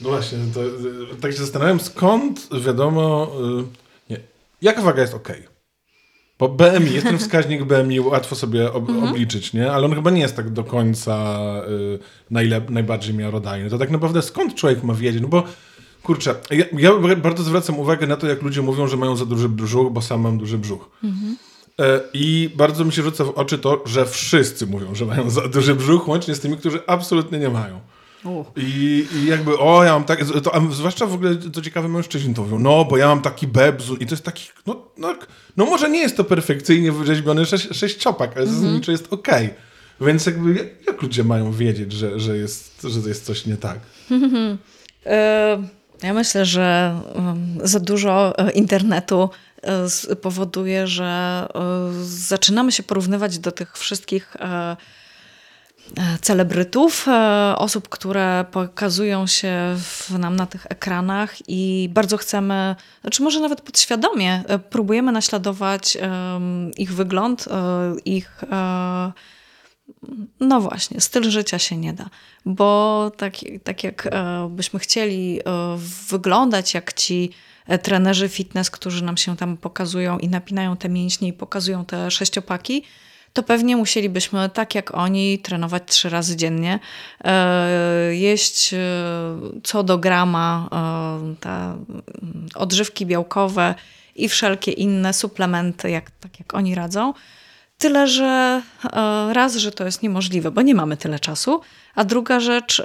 No właśnie, to, tak się zastanawiam, skąd wiadomo, nie, jaka waga jest ok. Bo BMI, jest ten wskaźnik BMI, łatwo sobie ob, obliczyć, nie? Ale on chyba nie jest tak do końca y, najbardziej miarodajny. To tak naprawdę skąd człowiek ma wiedzieć? No bo kurczę, ja, ja bardzo zwracam uwagę na to, jak ludzie mówią, że mają za duży brzuch, bo sam mam duży brzuch. E, I bardzo mi się rzuca w oczy to, że wszyscy mówią, że mają za duży brzuch, łącznie z tymi, którzy absolutnie nie mają. I, I jakby, o, ja mam tak, to, a zwłaszcza w ogóle, to ciekawe, mężczyźni to mówią, no, bo ja mam taki bebzun i to jest taki, no, no, no może nie jest to perfekcyjnie wyrzeźbiony sześć, sześciopak, ale zasadniczo jest okej. Więc jakby, jak, jak ludzie mają wiedzieć, że, że, jest, że to jest coś nie tak? [LAUGHS] E, Ja myślę, że za dużo e, internetu e, powoduje, że zaczynamy się porównywać do tych wszystkich celebrytów, e, osób, które pokazują się w, nam na tych ekranach i bardzo chcemy, znaczy może nawet podświadomie e, próbujemy naśladować ich wygląd, e, ich e, no właśnie, styl życia się nie da, bo tak, tak jak e, byśmy chcieli e, wyglądać jak ci e, trenerzy fitness, którzy nam się tam pokazują i napinają te mięśnie i pokazują te sześciopaki, to pewnie musielibyśmy tak jak oni trenować trzy razy dziennie, e, jeść e, co do grama e, mm, odżywki białkowe i wszelkie inne suplementy, jak, tak jak oni radzą. Tyle, że raz, że to jest niemożliwe, bo nie mamy tyle czasu, a druga rzecz,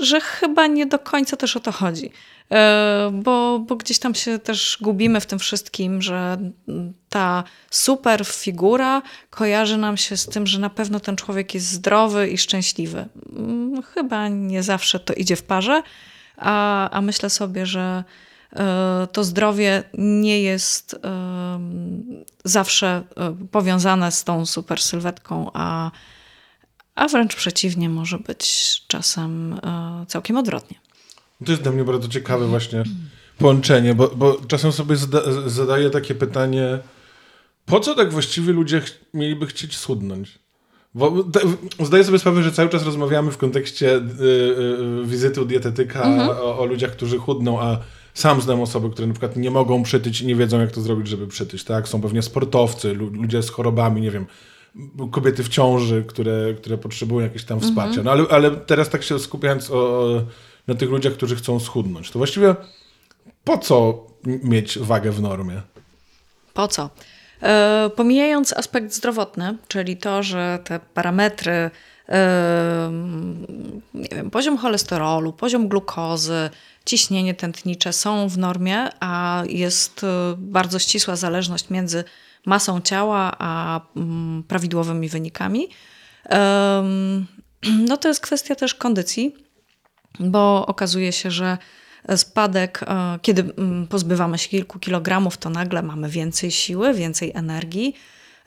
że chyba nie do końca też o to chodzi. E, Bo, bo gdzieś tam się też gubimy w tym wszystkim, że ta super figura kojarzy nam się z tym, że na pewno ten człowiek jest zdrowy i szczęśliwy. Mm, Chyba nie zawsze to idzie w parze, a, a myślę sobie, że e, to zdrowie nie jest em, zawsze e, powiązane z tą super sylwetką, a, a wręcz przeciwnie, może być czasem e, całkiem odwrotnie. To jest dla mnie bardzo ciekawe właśnie połączenie, bo, bo czasem sobie zada, zadaję takie pytanie, po co tak właściwie ludzie ch- mieliby chcieć schudnąć? Bo te, zdaję sobie sprawę, że cały czas rozmawiamy w kontekście y, y, wizyty u dietetyka Mhm. o, o ludziach, którzy chudną, a sam znam osoby, które na przykład nie mogą przytyć i nie wiedzą, jak to zrobić, żeby przytyć. Tak? Są pewnie sportowcy, lu, ludzie z chorobami, nie wiem, kobiety w ciąży, które, które potrzebują jakieś tam Mhm. wsparcia. No ale, ale teraz tak się skupiając o, o, na tych ludziach, którzy chcą schudnąć, to właściwie po co mieć wagę w normie? Po co? E, pomijając aspekt zdrowotny, czyli to, że te parametry, e, nie wiem, poziom cholesterolu, poziom glukozy, ciśnienie tętnicze są w normie, a jest e, bardzo ścisła zależność między masą ciała a mm, prawidłowymi wynikami, em, [CLEARS THROAT] no to jest kwestia też kondycji, bo okazuje się, że spadek, e, kiedy mm, pozbywamy się kilku kilogramów, to nagle mamy więcej siły, więcej energii,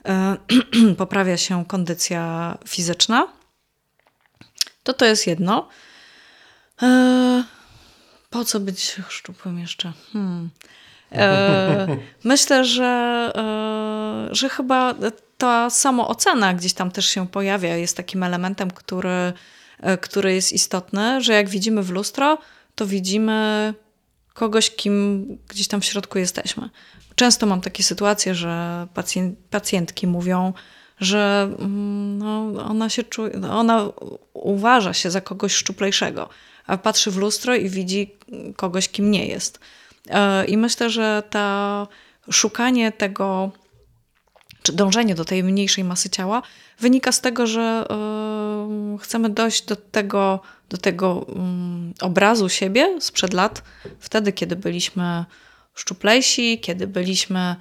e, [CLEARS THROAT] poprawia się kondycja fizyczna. To to jest jedno. E, Po co być szczupłym jeszcze? Hmm. [LAUGHS] Myślę, że, że chyba ta samoocena gdzieś tam też się pojawia, jest takim elementem, który, e, który jest istotny, że jak widzimy w lustro, to widzimy kogoś, kim gdzieś tam w środku jesteśmy. Często mam takie sytuacje, że pacjent, pacjentki mówią, że mm, no, ona się czuje, ona uważa się za kogoś szczuplejszego, a patrzy w lustro i widzi kogoś, kim nie jest. E, I myślę, że ta szukanie tego, czy dążenie do tej mniejszej masy ciała wynika z tego, że chcemy dojść do tego, do tego obrazu siebie sprzed lat, wtedy, kiedy byliśmy szczuplejsi, kiedy byliśmy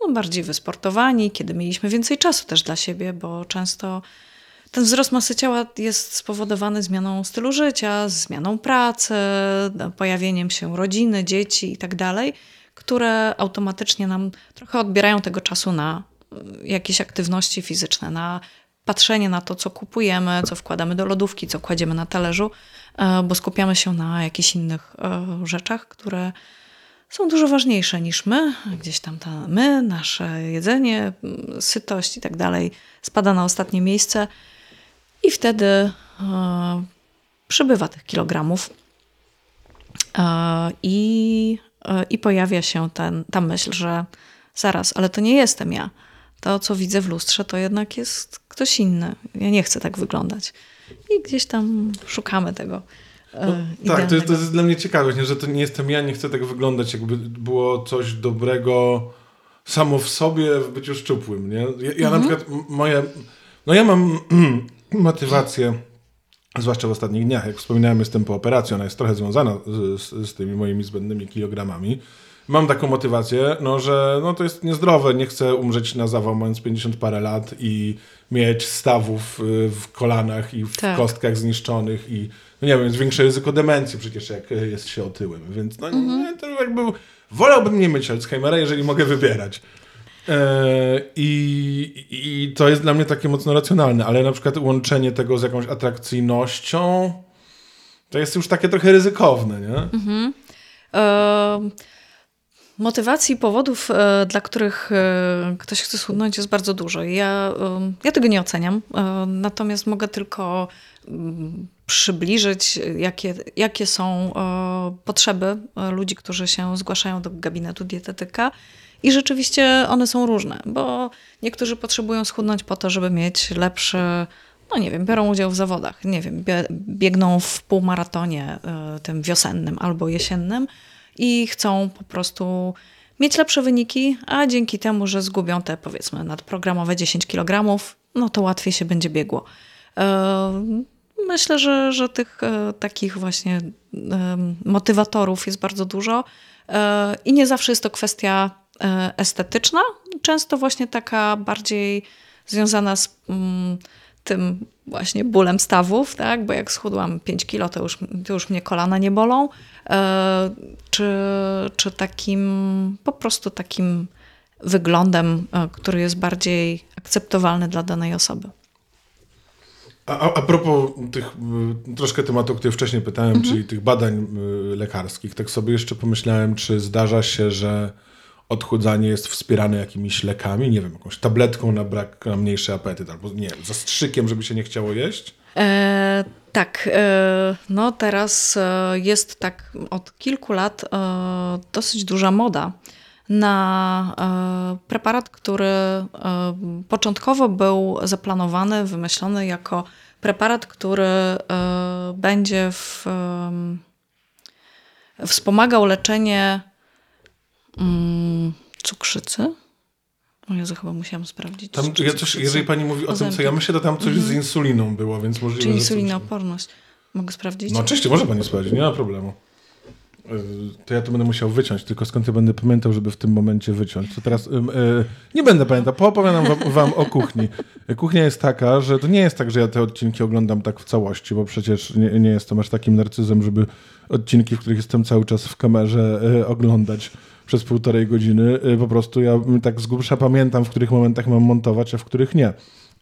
no, bardziej wysportowani, kiedy mieliśmy więcej czasu też dla siebie, bo często ten wzrost masy ciała jest spowodowany zmianą stylu życia, zmianą pracy, pojawieniem się rodziny, dzieci i tak które automatycznie nam trochę odbierają tego czasu na jakieś aktywności fizyczne, na patrzenie na to, co kupujemy, co wkładamy do lodówki, co kładziemy na talerzu, e, bo skupiamy się na jakichś innych e, rzeczach, które są dużo ważniejsze niż my. Gdzieś tam ta my, nasze jedzenie, sytość i tak dalej spada na ostatnie miejsce i wtedy e, przybywa tych kilogramów i, i pojawia się ten, ta myśl, że zaraz, ale to nie jestem ja. To, co widzę w lustrze, to jednak jest ktoś inny. Ja nie chcę tak wyglądać. I gdzieś tam szukamy tego. e, No, tak, to jest, to jest dla mnie ciekawe, nie, że to nie jestem ja, nie chcę tak wyglądać, jakby było coś dobrego samo w sobie w byciu szczupłym, nie? Ja, ja na przykład moje, no ja mam [CLEARS THROAT] motywację, zwłaszcza w ostatnich dniach, jak wspominałem, jestem po operacji, ona jest trochę związana z, z, z tymi moimi zbędnymi kilogramami. Mam taką motywację, no, że no, to jest niezdrowe, nie chcę umrzeć na zawał mając 50 parę lat i mieć stawów y, w kolanach i w Tak. kostkach zniszczonych i no nie wiem, jest większe ryzyko demencji przecież jak jest się otyłym, więc no nie, to jakby wolałbym nie mieć Alzheimera, jeżeli mogę wybierać. E, I, I to jest dla mnie takie mocno racjonalne, ale na przykład łączenie tego z jakąś atrakcyjnością to jest już takie trochę ryzykowne, nie? E, Motywacji, powodów, e, dla których e, ktoś chce schudnąć jest bardzo dużo. Ja, ja tego nie oceniam, e, natomiast mogę tylko mm, przybliżyć, jakie, jakie są potrzeby ludzi, którzy się zgłaszają do gabinetu dietetyka. I rzeczywiście one są różne, bo niektórzy potrzebują schudnąć po to, żeby mieć lepszy, no nie wiem, biorą udział w zawodach, nie wiem, bie- biegną w półmaratonie tym wiosennym albo jesiennym i chcą po prostu mieć lepsze wyniki, a dzięki temu, że zgubią te powiedzmy nadprogramowe 10 kg, no to łatwiej się będzie biegło. E, Myślę, że, że tych e, takich właśnie em, motywatorów jest bardzo dużo e, i nie zawsze jest to kwestia e, estetyczna, często właśnie taka bardziej związana z mm, tym właśnie bólem stawów, tak? bo jak schudłam 5 kilo, to już, to już mnie kolana nie bolą, e, czy, czy takim po prostu takim wyglądem, e, który jest bardziej akceptowalny dla danej osoby. A, a, propos tych troszkę tematu, który wcześniej pytałem, czyli tych badań lekarskich, tak sobie jeszcze pomyślałem, czy zdarza się, że odchudzanie jest wspierane jakimiś lekami, nie wiem, jakąś tabletką na brak, na mniejszy apetyt, albo nie wiem, zastrzykiem, żeby się nie chciało jeść? E, tak, e, no teraz e, jest tak od kilku lat e, dosyć duża moda na e, preparat, który e, początkowo był zaplanowany, wymyślony jako preparat, który będzie w, wspomagał leczenie mm, cukrzycy. O Jezu, chyba musiałam sprawdzić. Tam, ja jeżeli pani mówi o tym, co ja myślę, to tam coś z insuliną było, więc możliwe, Czy że... insulinooporność. Mogę sprawdzić? No oczywiście, może pani sprawdzić, nie ma problemu. Yy, To ja to będę musiał wyciąć, tylko skąd ja będę pamiętał, żeby w tym momencie wyciąć. To teraz yy, nie będę pamiętał, poopowiadam wam, wam o kuchni. Kuchnia jest taka, że to nie jest tak, że ja te odcinki oglądam tak w całości, bo przecież nie, nie jestem aż takim narcyzem, żeby odcinki, w których jestem cały czas w kamerze yy, oglądać przez półtorej godziny. Yy, Po prostu ja tak z grubsza pamiętam, w których momentach mam montować, a w których nie.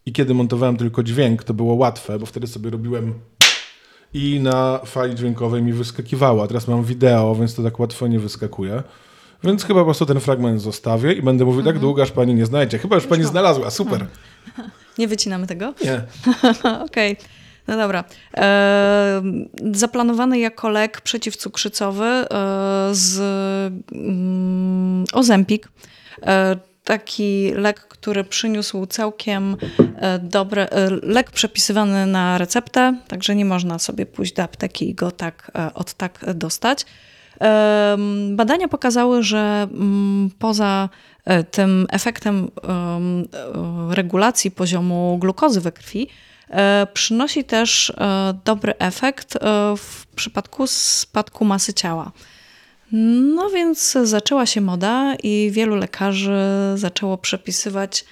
I kiedy montowałem tylko dźwięk, to było łatwe, bo wtedy sobie robiłem i na fali dźwiękowej mi wyskakiwało. A teraz mam wideo, więc to tak łatwo nie wyskakuje. Więc chyba po prostu ten fragment zostawię i będę mówił tak długo, aż pani nie znajdzie. Chyba już pani znalazła, super. [LAUGHS] Nie wycinamy tego? Nie. [LAUGHS] Okej. No dobra. E, zaplanowany jako lek przeciwcukrzycowy e, z mm, Ozempik. E, taki lek, który przyniósł całkiem e, dobre, e, lek przepisywany na receptę, także nie można sobie pójść do apteki i go tak e, od tak dostać. Badania pokazały, że poza tym efektem em, regulacji poziomu glukozy we krwi, przynosi też e, dobry efekt e, w przypadku spadku masy ciała. No więc zaczęła się moda i wielu lekarzy zaczęło przepisywać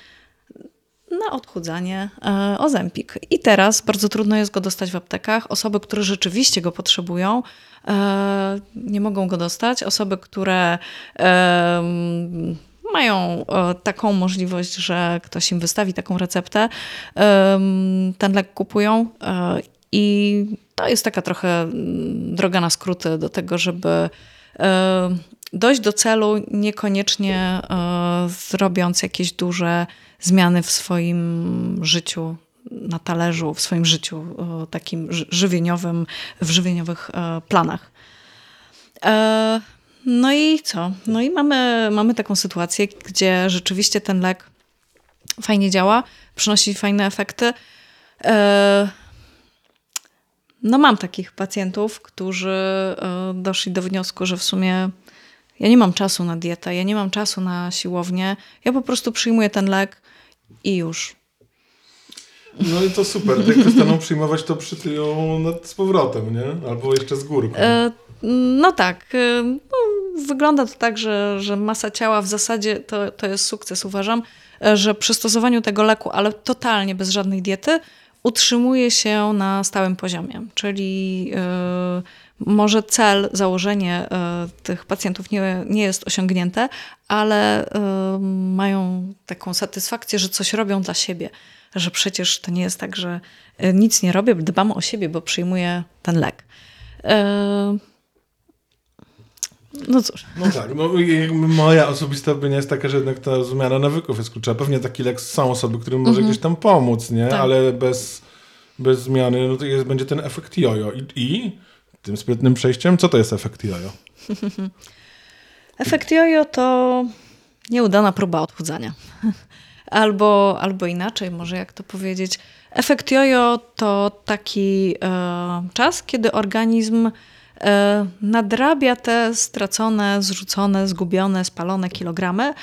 na odchudzanie e, Ozempik. I teraz bardzo trudno jest go dostać w aptekach. Osoby, które rzeczywiście go potrzebują, e, nie mogą go dostać. Osoby, które e, mają e, taką możliwość, że ktoś im wystawi taką receptę, ten lek kupują e, i to jest taka trochę mm, droga na skróty do tego, żeby e, dojść do celu, niekoniecznie zrobiąc jakieś duże zmiany w swoim życiu na talerzu, w swoim życiu takim ży- żywieniowym, w żywieniowych planach. No i co? No i mamy, mamy taką sytuację, gdzie rzeczywiście ten lek fajnie działa, przynosi fajne efekty. E, No mam takich pacjentów, którzy e, doszli do wniosku, że w sumie ja nie mam czasu na dietę, ja nie mam czasu na siłownię, ja po prostu przyjmuję ten lek i już. No i to super. Jak przestaną przyjmować, to przytyją z powrotem, nie? Albo jeszcze z górką. E, No tak. e, No, wygląda to tak, że, że masa ciała w zasadzie to, to jest sukces, uważam, e, że przy stosowaniu tego leku, ale totalnie bez żadnej diety, utrzymuje się na stałym poziomie. Czyli e, może cel, założenie e, tych pacjentów nie, nie jest osiągnięte, ale e, mają taką satysfakcję, że coś robią dla siebie. Że przecież to nie jest tak, że nic nie robię, dbam o siebie, bo przyjmuję ten lek. No cóż. No tak, no moja osobista opinia jest taka, że jednak ta zmiana nawyków jest kluczowa. Pewnie taki lek są osoby, którym może gdzieś tam pomóc, nie? Tak. Ale bez, bez zmiany no to jest, będzie ten efekt jojo. I, I tym sprytnym przejściem, co to jest efekt jojo? [LAUGHS] Efekt jojo to nieudana próba odchudzania. [LAUGHS] Albo, albo inaczej, może jak to powiedzieć. Efekt jojo to taki e, czas, kiedy organizm nadrabia te stracone, zrzucone, zgubione, spalone kilogramy. E,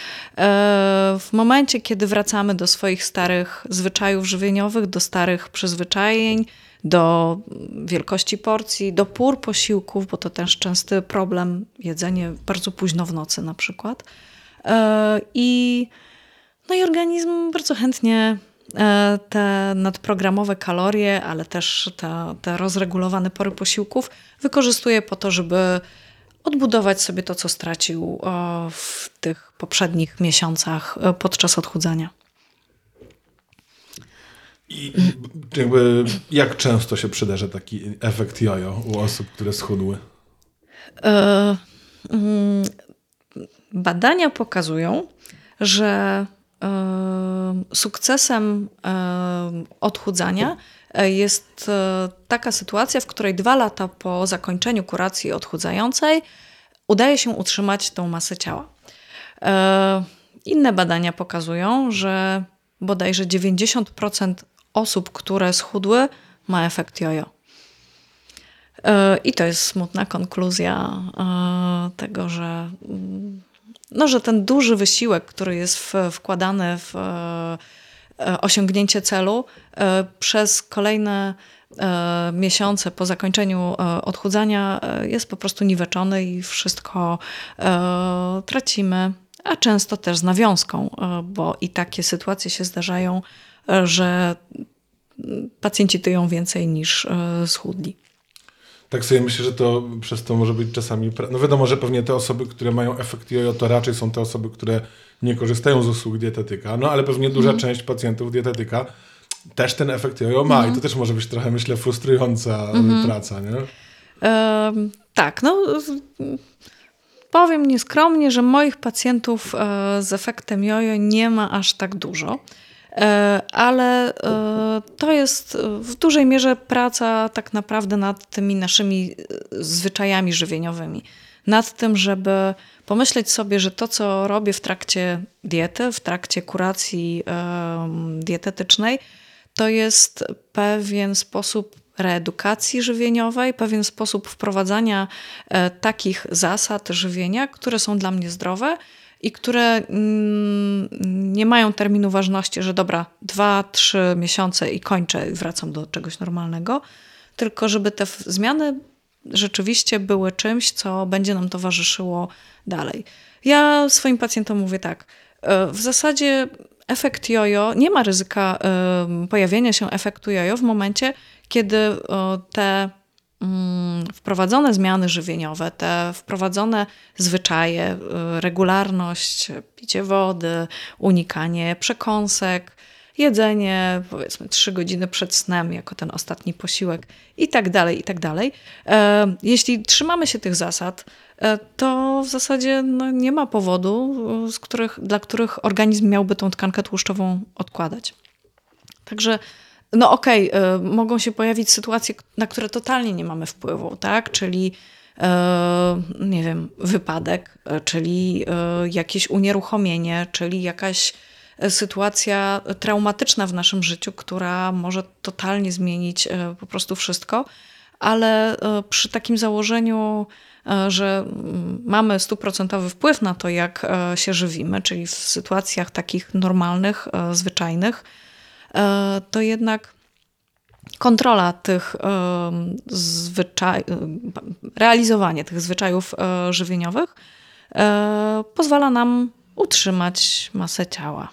w momencie, kiedy wracamy do swoich starych zwyczajów żywieniowych, do starych przyzwyczajeń, do wielkości porcji, do pór posiłków, bo to też częsty problem, jedzenie bardzo późno w nocy na przykład. E, I, no i organizm bardzo chętnie e, te nadprogramowe kalorie, ale też te, te rozregulowane pory posiłków wykorzystuje po to, żeby odbudować sobie to, co stracił e, w tych poprzednich miesiącach e, podczas odchudzania. I jakby jak często się przydarza taki efekt jojo u osób, które schudły? E, mm, badania pokazują, że sukcesem odchudzania jest taka sytuacja, w której dwa lata po zakończeniu kuracji odchudzającej udaje się utrzymać tą masę ciała. Inne badania pokazują, że bodajże 90% osób, które schudły, ma efekt jojo. E, I to jest smutna konkluzja e, tego, że, mm, no, że ten duży wysiłek, który jest wkładany w e, osiągnięcie celu, przez kolejne miesiące po zakończeniu odchudzania jest po prostu niweczony i wszystko tracimy, a często też z nawiązką, bo i takie sytuacje się zdarzają, że pacjenci tyją więcej niż schudli. Tak sobie myślę, że to przez to może być czasami. No wiadomo, że pewnie te osoby, które mają efekt jojo, to raczej są te osoby, które nie korzystają z usług dietetyka. No ale pewnie duża mm. część pacjentów dietetyka też ten efekt jojo ma mm. i to też może być trochę, myślę, frustrująca mm. praca, nie? tak, no. Powiem nieskromnie, że moich pacjentów e, z efektem jojo nie ma aż tak dużo. E, ale e, to jest w dużej mierze praca tak naprawdę nad tymi naszymi e, zwyczajami żywieniowymi. Nad tym, żeby pomyśleć sobie, że to, co robię w trakcie diety, w trakcie kuracji dietetycznej, to jest pewien sposób reedukacji żywieniowej, pewien sposób wprowadzania takich zasad żywienia, które są dla mnie zdrowe i które mm, nie mają terminu ważności, że dobra, dwa, trzy miesiące i kończę i wracam do czegoś normalnego, tylko żeby te zmiany rzeczywiście były czymś, co będzie nam towarzyszyło dalej. Ja swoim pacjentom mówię tak, e, w zasadzie efekt jojo, nie ma ryzyka pojawienia się efektu jojo w momencie, kiedy te Mm, wprowadzone zmiany żywieniowe, te wprowadzone zwyczaje, y, regularność, picie wody, unikanie przekąsek, jedzenie powiedzmy trzy godziny przed snem jako ten ostatni posiłek i tak dalej, i tak dalej. E, jeśli trzymamy się tych zasad, e, to w zasadzie no, nie ma powodu, y, których, dla których organizm miałby tą tkankę tłuszczową odkładać. Także no okej, okay, mogą się pojawić sytuacje, na które totalnie nie mamy wpływu, tak? Czyli e, nie wiem, wypadek, e, czyli e, jakieś unieruchomienie, czyli jakaś sytuacja traumatyczna w naszym życiu, która może totalnie zmienić po prostu wszystko, ale przy takim założeniu, że mm, mamy stuprocentowy wpływ na to, jak się żywimy, czyli w sytuacjach takich normalnych, zwyczajnych, E, to jednak kontrola tych zwyczajów, realizowanie tych zwyczajów e, żywieniowych e, pozwala nam utrzymać masę ciała.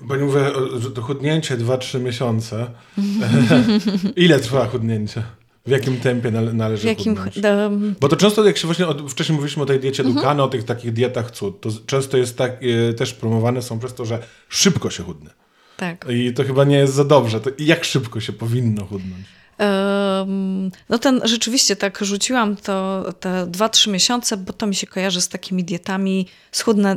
Bo nie mówię, to chudnięcie 2-3 miesiące. [LAUGHS] [LAUGHS] Ile trwa chudnięcie? W jakim tempie nale należy w jakim, do... Bo to często, jak się właśnie od, wcześniej mówiliśmy o tej diecie mhm. Dukana, o tych takich dietach cud, to często jest tak, e, też promowane są przez to, że szybko się chudne. Tak. I to chyba nie jest za dobrze. To jak szybko się powinno chudnąć? No ten rzeczywiście tak rzuciłam to te 2-3 miesiące, bo to mi się kojarzy z takimi dietami schudne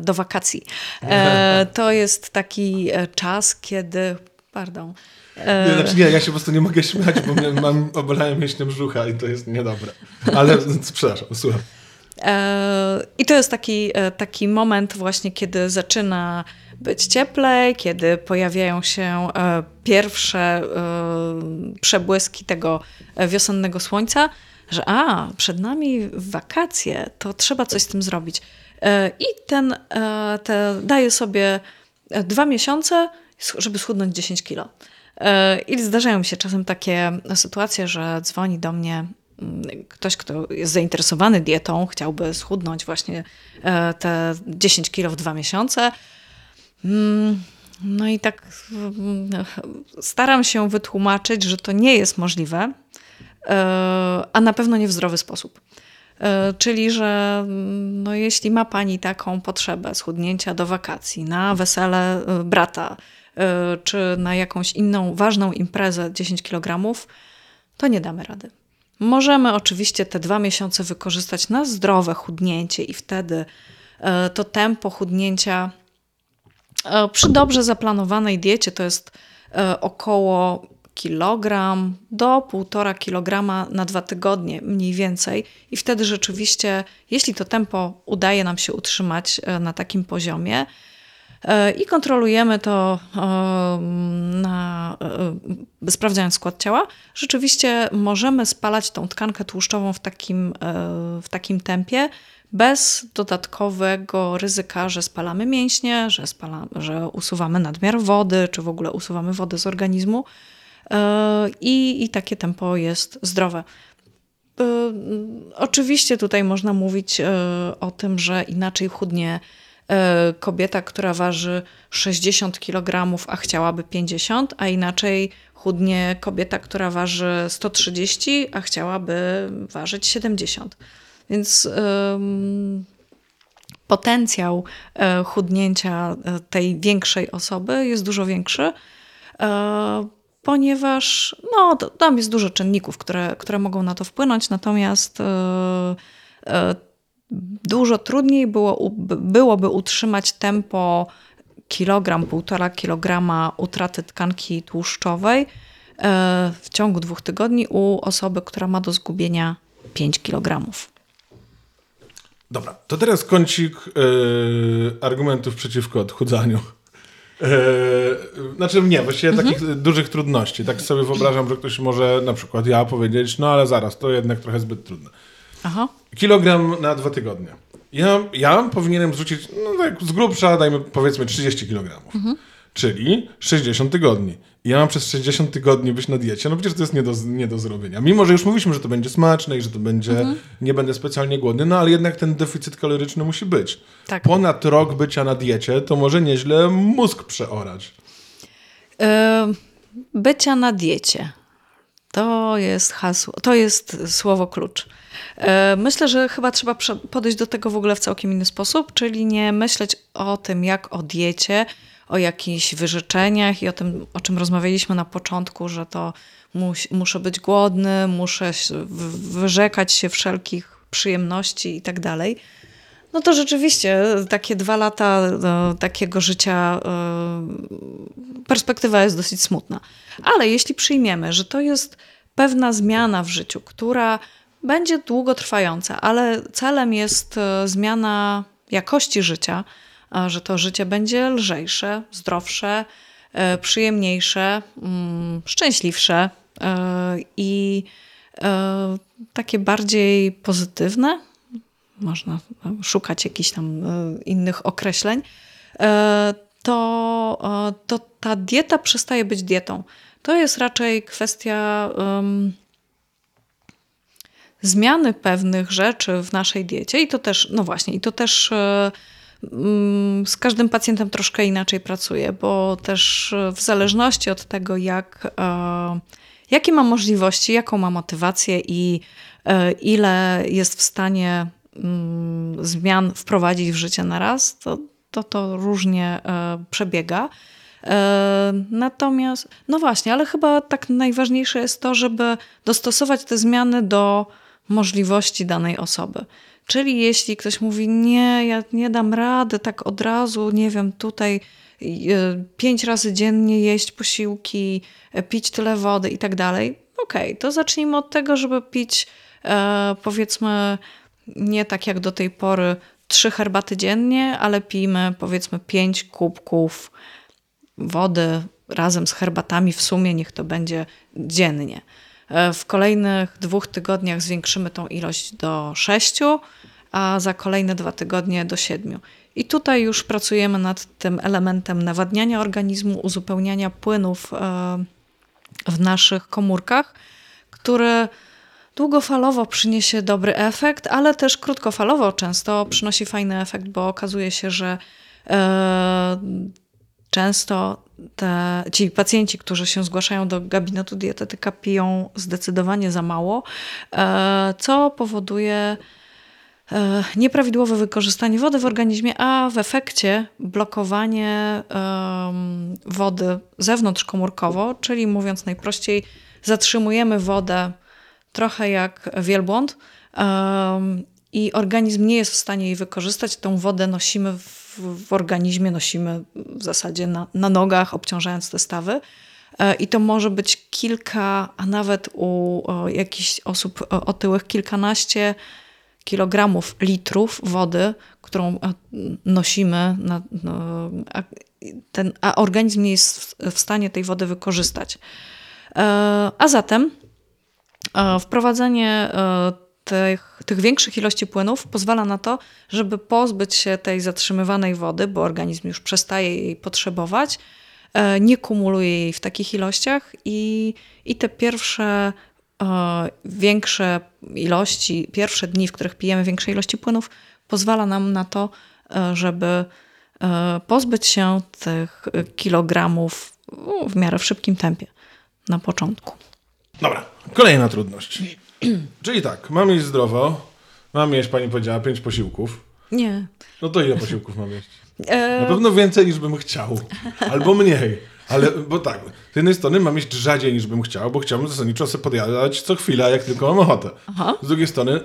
do wakacji. E, [LAUGHS] to jest taki e, czas, kiedy, pardon, nie, znaczy nie, ja się po prostu nie mogę śmiać, bo mam, obalałem mięśnie brzucha i to jest niedobre. Ale przepraszam, słucham. I to jest taki, taki moment właśnie, kiedy zaczyna być cieplej, kiedy pojawiają się pierwsze przebłyski tego wiosennego słońca, że a, przed nami wakacje, to trzeba coś z tym zrobić. I ten te daje sobie dwa miesiące, żeby schudnąć 10 kilo. E, I zdarzają się czasem takie sytuacje, że dzwoni do mnie mm, ktoś, kto jest zainteresowany dietą, chciałby schudnąć właśnie e, te 10 kilo w dwa miesiące. Mm, no i tak mm, staram się wytłumaczyć, że to nie jest możliwe, e, a na pewno nie w zdrowy sposób. Czyli, że no, jeśli ma Pani taką potrzebę schudnięcia do wakacji, na wesele brata, czy na jakąś inną ważną imprezę 10 kg, to nie damy rady. Możemy oczywiście te dwa miesiące wykorzystać na zdrowe chudnięcie i wtedy e, to tempo chudnięcia e, przy dobrze zaplanowanej diecie to jest e, około kilogram do półtora kilograma na dwa tygodnie mniej więcej. I wtedy rzeczywiście, jeśli to tempo udaje nam się utrzymać na takim poziomie, i kontrolujemy to na, sprawdzając skład ciała, rzeczywiście możemy spalać tą tkankę tłuszczową w takim, w takim tempie, bez dodatkowego ryzyka, że spalamy mięśnie, że, spala, że usuwamy nadmiar wody, czy w ogóle usuwamy wodę z organizmu. I, i takie tempo jest zdrowe. Oczywiście tutaj można mówić o tym, że inaczej chudnie E, kobieta, która waży 60 kg, a chciałaby 50, a inaczej chudnie kobieta, która waży 130, a chciałaby ważyć 70. Więc potencjał e, chudnięcia e, tej większej osoby jest dużo większy, ponieważ no, tam jest dużo czynników, które, które mogą na to wpłynąć, natomiast dużo trudniej było, byłoby utrzymać tempo kilogram, półtora kilograma utraty tkanki tłuszczowej e, w ciągu dwóch tygodni u osoby, która ma do zgubienia 5 kilogramów. Dobra, to teraz kącik yy, argumentów przeciwko odchudzaniu. Yy, znaczy nie, właściwie mhm. takich dużych trudności. Tak sobie wyobrażam, że ktoś może, na przykład ja, powiedzieć, no ale zaraz, to jednak trochę zbyt trudne. Aha. Kilogram na dwa tygodnie. Ja, ja powinienem zrzucić, no tak z grubsza, dajmy powiedzmy 30 kg. Mhm. Czyli 60 tygodni. I ja mam przez 60 tygodni być na diecie, no przecież to jest nie do, nie do zrobienia. Mimo, że już mówiliśmy, że to będzie smaczne i że to będzie, mhm. nie będę specjalnie głodny, no ale jednak ten deficyt kaloryczny musi być. Tak. Ponad rok bycia na diecie, to może nieźle mózg przeorać. Yy, bycia na diecie. To jest hasło, to jest słowo klucz. E, myślę, że chyba trzeba podejść do tego w ogóle w całkiem inny sposób, czyli nie myśleć o tym jak o diecie, o jakichś wyrzeczeniach i o tym, o czym rozmawialiśmy na początku, że to mus, muszę być głodny, muszę wyrzekać się wszelkich przyjemności i tak dalej. No to rzeczywiście takie dwa lata no, takiego życia, y, perspektywa jest dosyć smutna. Ale jeśli przyjmiemy, że to jest pewna zmiana w życiu, która będzie długotrwająca, ale celem jest e, zmiana jakości życia, że to życie będzie lżejsze, zdrowsze, e, przyjemniejsze, mm, szczęśliwsze e, i takie bardziej pozytywne. Można szukać jakichś tam innych określeń. To, to ta dieta przestaje być dietą. To jest raczej kwestia um, zmiany pewnych rzeczy w naszej diecie i to też, no właśnie, i to też e, mm, z każdym pacjentem troszkę inaczej pracuje, bo też e, w zależności od tego, jak, e, jakie ma możliwości, jaką ma motywację i ile jest w stanie mm, zmian wprowadzić w życie na raz, to to, to różnie przebiega. Natomiast, no właśnie, ale chyba tak najważniejsze jest to, żeby dostosować te zmiany do możliwości danej osoby. Czyli jeśli ktoś mówi, nie, ja nie dam rady tak od razu, nie wiem, tutaj e, pięć razy dziennie jeść posiłki, e, pić tyle wody i tak dalej, okej, okay, to zacznijmy od tego, żeby pić e, powiedzmy nie tak jak do tej pory trzy herbaty dziennie, ale pijmy powiedzmy pięć kubków wody razem z herbatami w sumie, niech to będzie dziennie. E, w kolejnych dwóch tygodniach zwiększymy tą ilość do sześciu, a za kolejne dwa tygodnie do siedmiu. I tutaj już pracujemy nad tym elementem nawadniania organizmu, uzupełniania płynów e, w naszych komórkach, który długofalowo przyniesie dobry efekt, ale też krótkofalowo często przynosi fajny efekt, bo okazuje się, że e, często te, ci pacjenci, którzy się zgłaszają do gabinetu dietetyka, piją zdecydowanie za mało, e, co powoduje e, nieprawidłowe wykorzystanie wody w organizmie, a w efekcie blokowanie wody zewnątrzkomórkowo, czyli mówiąc najprościej, zatrzymujemy wodę trochę jak wielbłąd i organizm nie jest w stanie jej wykorzystać. Tą wodę nosimy w, w organizmie, nosimy w zasadzie na, na nogach, obciążając te stawy. E, I to może być kilka, a nawet u jakichś osób otyłych kilkanaście kilogramów litrów wody, którą e, nosimy, na, no, ten, a organizm nie jest w, stanie tej wody wykorzystać. E, A zatem wprowadzenie tych, tych większych ilości płynów pozwala na to, żeby pozbyć się tej zatrzymywanej wody, bo organizm już przestaje jej potrzebować, e, nie kumuluje jej w takich ilościach i, i te pierwsze e, większe ilości, pierwsze dni, w których pijemy większe ilości płynów, pozwala nam na to, e, żeby pozbyć się tych kilogramów u, w miarę w szybkim tempie na początku. Dobra, kolejna trudność. [CLEARS THROAT] Czyli tak, mam jeść zdrowo, mam jeść, pani powiedziała, pięć posiłków. Nie. No to ile posiłków mam jeść? Na E, pewno więcej niż bym chciał, albo mniej. Ale, bo tak, z jednej strony mam jeść rzadziej niż bym chciał, bo chciałbym zasadniczo sobie podjadać co chwila, jak tylko mam ochotę. Aha. Z drugiej strony,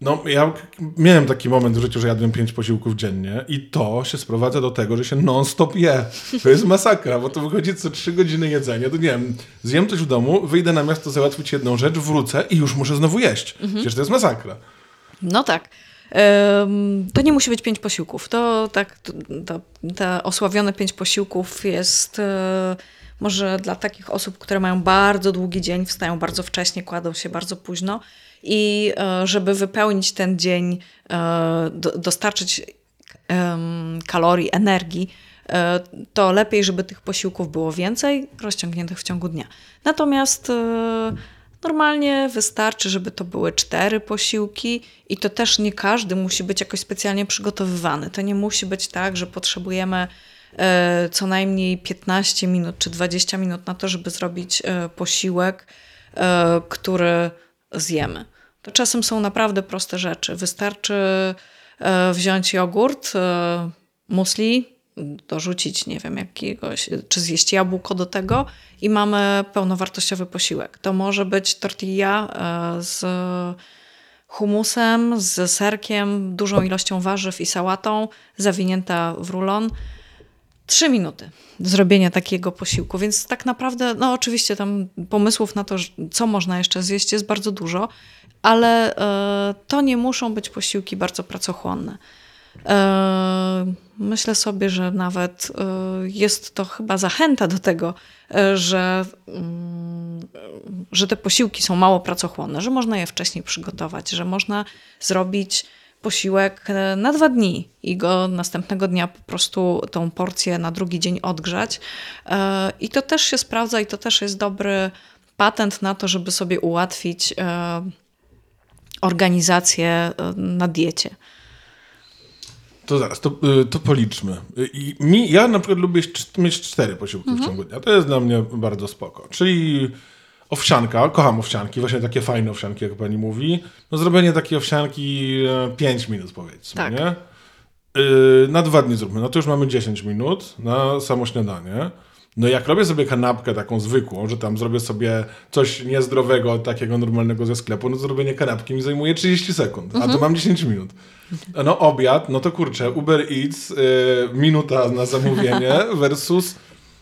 no ja miałem taki moment w życiu, że jadłem pięć posiłków dziennie i to się sprowadza do tego, że się non-stop je. To jest masakra, bo to wychodzi co trzy godziny jedzenia. To nie wiem, zjem coś w domu, wyjdę na miasto załatwić jedną rzecz, wrócę i już muszę znowu jeść. Przecież to jest masakra. No tak. To nie musi być pięć posiłków. To tak, te osławione pięć posiłków jest e, może dla takich osób, które mają bardzo długi dzień, wstają bardzo wcześnie, kładą się bardzo późno i e, żeby wypełnić ten dzień, e, do, dostarczyć kalorii, energii, e, to lepiej, żeby tych posiłków było więcej, rozciągniętych w ciągu dnia. Natomiast normalnie wystarczy, żeby to były cztery posiłki i to też nie każdy musi być jakoś specjalnie przygotowywany. To nie musi być tak, że potrzebujemy co najmniej 15 minut czy 20 minut na to, żeby zrobić posiłek, który zjemy. To czasem są naprawdę proste rzeczy. Wystarczy e, wziąć jogurt, e, musli, dorzucić, nie wiem, jakiegoś, czy zjeść jabłko do tego i mamy pełnowartościowy posiłek. To może być tortilla e, z humusem, z serkiem, dużą ilością warzyw i sałatą, zawinięta w rulon. Trzy minuty zrobienia takiego posiłku, więc tak naprawdę, no oczywiście tam pomysłów na to, co można jeszcze zjeść jest bardzo dużo, ale e, to nie muszą być posiłki bardzo pracochłonne. E, Myślę sobie, że nawet e, jest to chyba zachęta do tego, że, mm, że te posiłki są mało pracochłonne, że można je wcześniej przygotować, że można zrobić posiłek na dwa dni i go następnego dnia po prostu tą porcję na drugi dzień odgrzać. E, I to też się sprawdza i to też jest dobry patent na to, żeby sobie ułatwić e, organizację e, na diecie. To zaraz, to, to policzmy. I mi, ja na przykład lubię mieć cztery posiłki w ciągu dnia. To jest dla mnie bardzo spoko. Czyli owsianka, kocham owsianki, właśnie takie fajne owsianki, jak pani mówi. No zrobienie takiej owsianki 5 minut powiedzmy, Tak. nie? Y, na dwa dni zróbmy. No to już mamy 10 minut na samo śniadanie. No jak robię sobie kanapkę taką zwykłą, że tam zrobię sobie coś niezdrowego, takiego normalnego ze sklepu, no zrobienie kanapki mi zajmuje 30 sekund, a to mam 10 minut. No obiad, no to kurczę, Uber Eats, y, minuta na zamówienie [LAUGHS] versus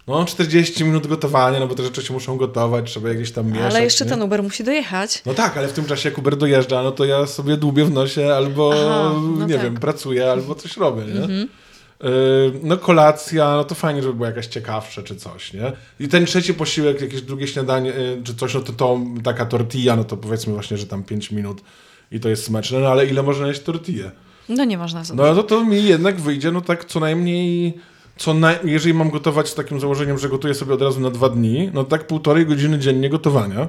no 40 minut gotowania, no bo te rzeczy się muszą gotować, trzeba je gdzieś tam mieszać. Ale jeszcze nie? ten Uber musi dojechać. No tak, ale w tym czasie jak Uber dojeżdża, no to ja sobie dłubię w nosie albo, Aha, no nie tak. wiem, pracuję albo coś robię, nie? Yy, No kolacja, no to fajnie, żeby była jakaś ciekawsza czy coś, nie? I ten trzeci posiłek, jakieś drugie śniadanie yy, czy coś, no to, to taka tortilla, no to powiedzmy właśnie, że tam 5 minut i to jest smeczne, no ale ile można jeść tortillę? No nie można za No to to mi jednak wyjdzie, no tak co najmniej, co naj... jeżeli mam gotować z takim założeniem, że gotuję sobie od razu na dwa dni, no tak półtorej godziny dziennie gotowania,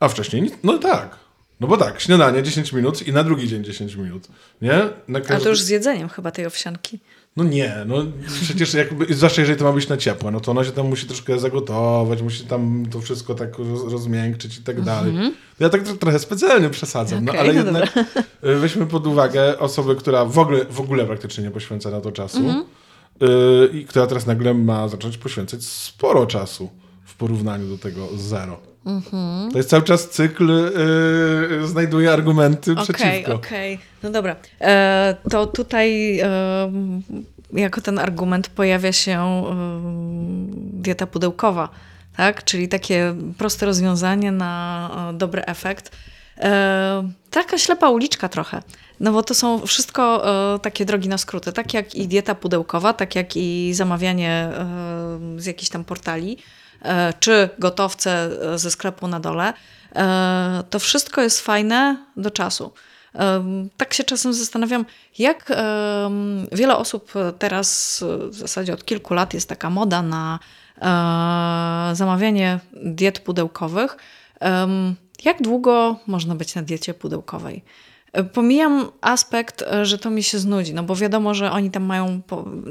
a wcześniej nic, no tak. No bo tak, śniadanie 10 minut i na drugi dzień 10 minut, nie? Na A każdy... to już z jedzeniem chyba tej owsianki. No nie, no przecież jakby, zwłaszcza jeżeli to ma być na ciepłe, no to ono się tam musi troszkę zagotować, musi tam to wszystko tak roz, rozmiękczyć i tak dalej. To Ja tak tro- trochę specjalnie przesadzam, no Okej, ale no jednak y, weźmy pod uwagę osobę, która w ogóle, w ogóle praktycznie nie poświęca na to czasu y, i która teraz nagle ma zacząć poświęcać sporo czasu w porównaniu do tego zero. To jest cały czas cykl, yy, znajduje argumenty Okej, przeciwko. okej. No dobra. E, to tutaj e, jako ten argument pojawia się e, dieta pudełkowa, tak? Czyli takie proste rozwiązanie na e, dobry efekt. E, taka ślepa uliczka trochę. No bo to są wszystko e, takie drogi na skróty, tak jak i dieta pudełkowa, tak jak i zamawianie e, z jakichś tam portali, e, czy gotowce e, ze sklepu na dole. E, to wszystko jest fajne do czasu. Em, Tak się czasem zastanawiam, jak wiele osób teraz, w zasadzie od kilku lat, jest taka moda na e, zamawianie diet pudełkowych. Jak długo można być na diecie pudełkowej? E, Pomijam aspekt, e, że to mi się znudzi, no bo wiadomo, że oni tam mają,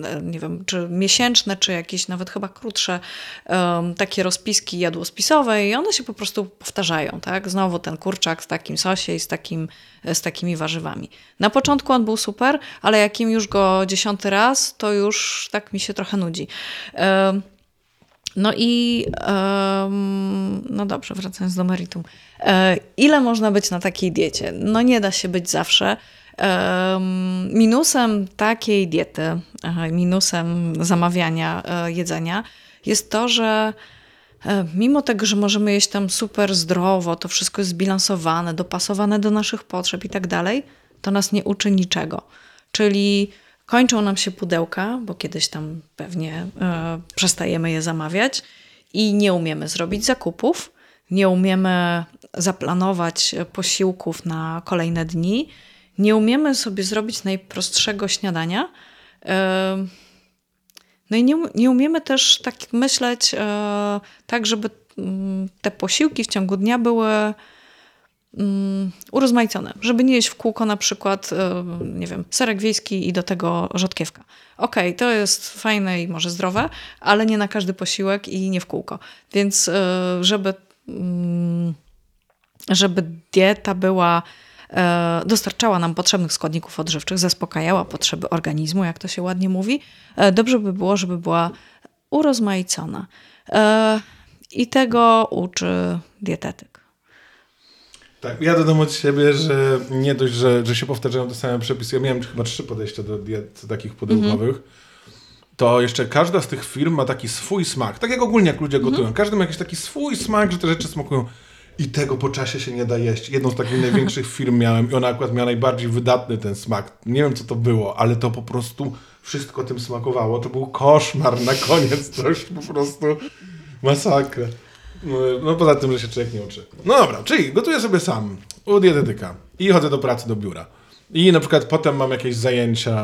e, nie wiem, czy miesięczne, czy jakieś nawet chyba krótsze em, takie rozpiski jadłospisowe i one się po prostu powtarzają, tak? Znowu ten kurczak z takim sosie i z, takim, z takimi warzywami. Na początku on był super, ale jakim już go dziesiąty raz, to już tak mi się trochę nudzi. Em, no i em, no dobrze, wracając do meritum. E, ile można być na takiej diecie? No nie da się być zawsze. Em, minusem takiej diety, e, minusem zamawiania e, jedzenia jest to, że e, mimo tego, że możemy jeść tam super zdrowo, to wszystko jest zbilansowane, dopasowane do naszych potrzeb i tak dalej, to nas nie uczy niczego. Czyli kończą nam się pudełka, bo kiedyś tam pewnie e, przestajemy je zamawiać i nie umiemy zrobić zakupów, nie umiemy zaplanować posiłków na kolejne dni, nie umiemy sobie zrobić najprostszego śniadania. E, no i nie, nie umiemy też tak myśleć e, tak, żeby mm, te posiłki w ciągu dnia były mm, urozmaicone, żeby nie jeść w kółko na przykład, e, nie wiem, serek wiejski i do tego rzodkiewka. Okej, to jest fajne i może zdrowe, ale nie na każdy posiłek i nie w kółko. Więc e, żeby, mm, żeby dieta była e, dostarczała nam potrzebnych składników odżywczych, zaspokajała potrzeby organizmu, jak to się ładnie mówi, dobrze by było, żeby była urozmaicona. I tego uczy dietetyk. Tak, ja dodam od siebie, że nie dość, że, że się powtarzają te same przepisy. Ja miałem chyba trzy podejścia do diet takich pudełkowych. To jeszcze każda z tych firm ma taki swój smak. Tak jak ogólnie jak ludzie gotują. Każdy ma jakiś taki swój smak, że te rzeczy smakują. I tego po czasie się nie da jeść. Jedną z takich największych firm miałem i ona akurat miała najbardziej wydatny ten smak. Nie wiem co to było, ale to po prostu wszystko tym smakowało. To był koszmar na koniec. To po prostu masakra. No, no poza tym, że się człowiek nie uczy. No dobra, czyli gotuję sobie sam u dietetyka i chodzę do pracy, do biura. I na przykład potem mam jakieś zajęcia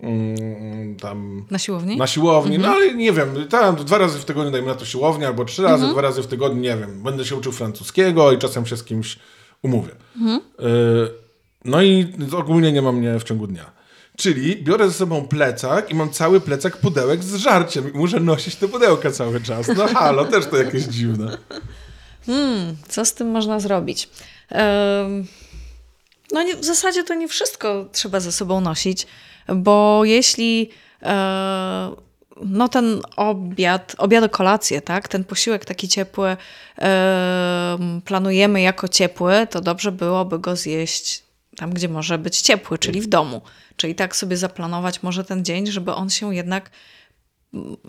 mm, tam Na siłowni? na siłowni, no ale nie wiem, tam dwa razy w tygodniu dajmy na to siłownię, albo trzy razy, dwa razy w tygodniu, nie wiem, będę się uczył francuskiego i czasem się z kimś umówię. Y, no i ogólnie nie mam mnie w ciągu dnia. Czyli biorę ze sobą plecak i mam cały plecak pudełek z żarciem muszę nosić te pudełka cały czas. No halo, też to jakieś dziwne. Co z tym można zrobić? Em, No nie, w zasadzie to nie wszystko trzeba ze sobą nosić, bo jeśli e, no ten obiad, obiad kolację, tak, ten posiłek taki ciepły em, planujemy jako ciepły, to dobrze byłoby go zjeść tam, gdzie może być ciepły, czyli w domu. Czyli tak sobie zaplanować może ten dzień, żeby on się jednak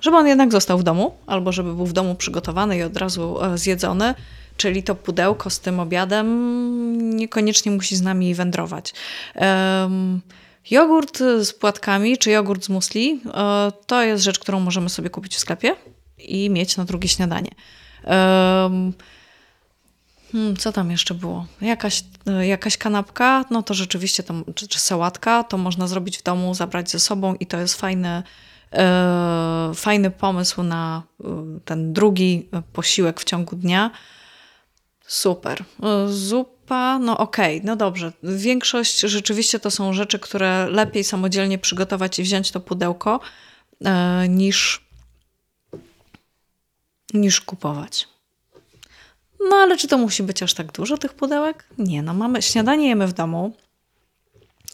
żeby on jednak został w domu, albo żeby był w domu przygotowany i od razu e, zjedzony, czyli to pudełko z tym obiadem niekoniecznie musi z nami wędrować. Em, jogurt z płatkami, czy jogurt z musli, e, to jest rzecz, którą możemy sobie kupić w sklepie i mieć na drugie śniadanie. Hmm, co tam jeszcze było? Jakaś, e, jakaś kanapka, no to rzeczywiście, to, czy, czy sałatka, to można zrobić w domu, zabrać ze sobą i to jest fajny, e, fajny pomysł na e, ten drugi e, posiłek w ciągu dnia. Super. Zupa, no okej, no dobrze. Większość rzeczywiście to są rzeczy, które lepiej samodzielnie przygotować i wziąć to pudełko niż, niż kupować. No ale czy to musi być aż tak dużo tych pudełek? Nie, no mamy śniadanie jemy w domu,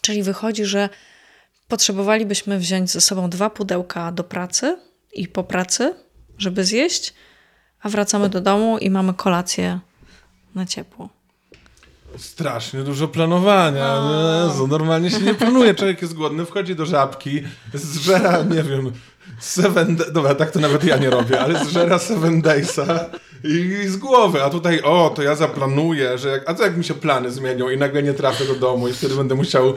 czyli wychodzi, że potrzebowalibyśmy wziąć ze sobą dwa pudełka do pracy i po pracy, żeby zjeść, a wracamy do domu i mamy kolację na ciepło. Strasznie dużo planowania. Jezu, normalnie się nie planuje. Człowiek jest głodny, wchodzi do żabki, zżera, nie wiem, seven... Dobra, tak to nawet ja nie robię, ale zżera seven daysa i, z głowy. A tutaj, o, to ja zaplanuję, że jak... A co jak mi się plany zmienią i nagle nie trafię do domu i wtedy będę musiał...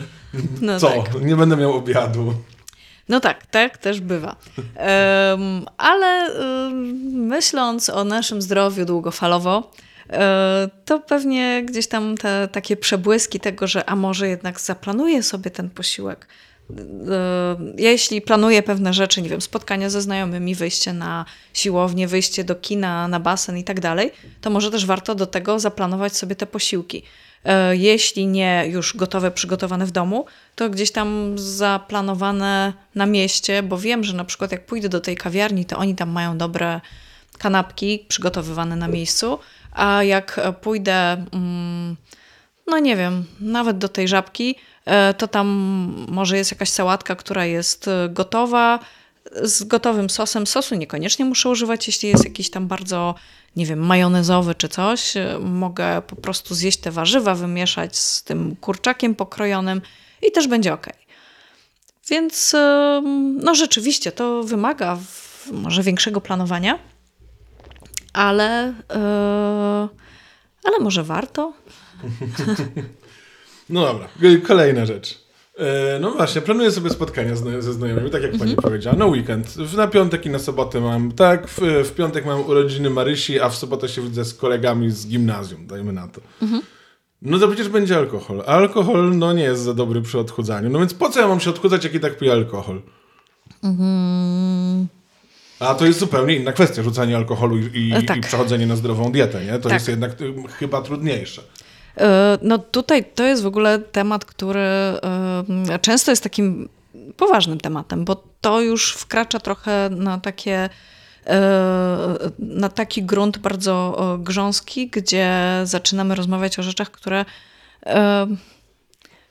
No co? tak. Nie będę miał obiadu. No tak, tak też bywa. Em, ale em, myśląc o naszym zdrowiu długofalowo, e, to pewnie gdzieś tam te takie przebłyski tego, że a może jednak zaplanuję sobie ten posiłek. E, Jeśli planuję pewne rzeczy, nie wiem, spotkania ze znajomymi, wyjście na siłownię, wyjście do kina, na basen i tak dalej, to może też warto do tego zaplanować sobie te posiłki. E, Jeśli nie już gotowe, przygotowane w domu, to gdzieś tam zaplanowane na mieście, bo wiem, że na przykład jak pójdę do tej kawiarni, to oni tam mają dobre kanapki przygotowywane na miejscu, a jak pójdę, mm, no nie wiem, nawet do tej żabki, e, to tam może jest jakaś sałatka, która jest e, gotowa, z gotowym sosem. Sosu niekoniecznie muszę używać, jeśli jest jakiś tam bardzo, nie wiem, majonezowy czy coś. E, Mogę po prostu zjeść te warzywa, wymieszać z tym kurczakiem pokrojonym i też będzie ok. Więc e, no rzeczywiście to wymaga może większego planowania, ale, e, ale może warto. [LAUGHS] No dobra, kolejna rzecz. E, No właśnie, planuję sobie spotkania ze znajomymi, tak jak pani Mhm. powiedziała, na weekend. Na piątek i na sobotę mam, tak, w, w piątek mam urodziny Marysi, a w sobotę się widzę z kolegami z gimnazjum, dajmy na to. Mhm. No to przecież będzie alkohol. A alkohol, no nie jest za dobry przy odchudzaniu. No więc po co ja mam się odchudzać, jak i tak piję alkohol? Mhm. A to jest zupełnie inna kwestia, rzucanie alkoholu i, i, E, tak. i przechodzenie na zdrową dietę, nie? To Tak. jest jednak y, chyba trudniejsze. E, No tutaj to jest w ogóle temat, który e, często jest takim poważnym tematem, bo to już wkracza trochę na takie e, na taki grunt bardzo grząski, gdzie zaczynamy rozmawiać o rzeczach, które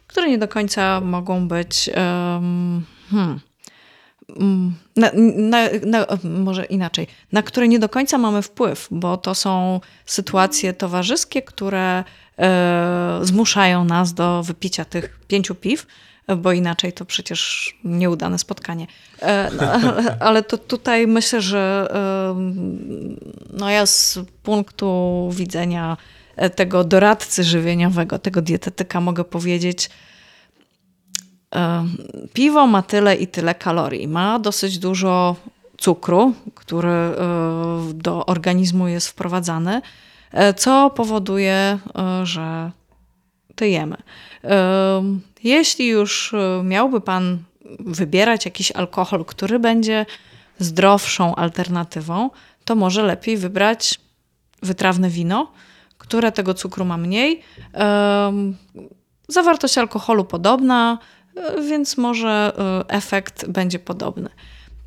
które nie do końca mogą być hmm, mm, na, na, na, może inaczej, na które nie do końca mamy wpływ, bo to są sytuacje towarzyskie, które zmuszają nas do wypicia tych pięciu piw, bo inaczej to przecież nieudane spotkanie. E, no, [LAUGHS] ale, to tutaj myślę, że no ja z punktu widzenia e, tego doradcy żywieniowego, tego dietetyka mogę powiedzieć, E, Piwo ma tyle i tyle kalorii. Ma dosyć dużo cukru, który e, do organizmu jest wprowadzany, e, co powoduje, e, że tyjemy. E, Jeśli już e, miałby Pan wybierać jakiś alkohol, który będzie zdrowszą alternatywą, to może lepiej wybrać wytrawne wino, które tego cukru ma mniej. Zawartość alkoholu podobna, e, więc może e, efekt będzie podobny.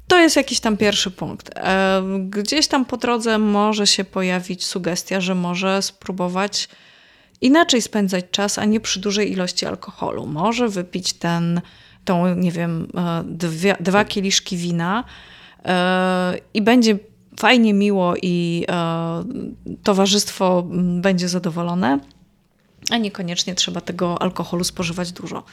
To jest jakiś tam pierwszy punkt. E, Gdzieś tam po drodze może się pojawić sugestia, że może spróbować inaczej spędzać czas, a nie przy dużej ilości alkoholu. Może wypić ten, tą, nie wiem, e, dwie, dwa kieliszki wina e, i będzie fajnie, miło i towarzystwo będzie zadowolone, a niekoniecznie trzeba tego alkoholu spożywać dużo.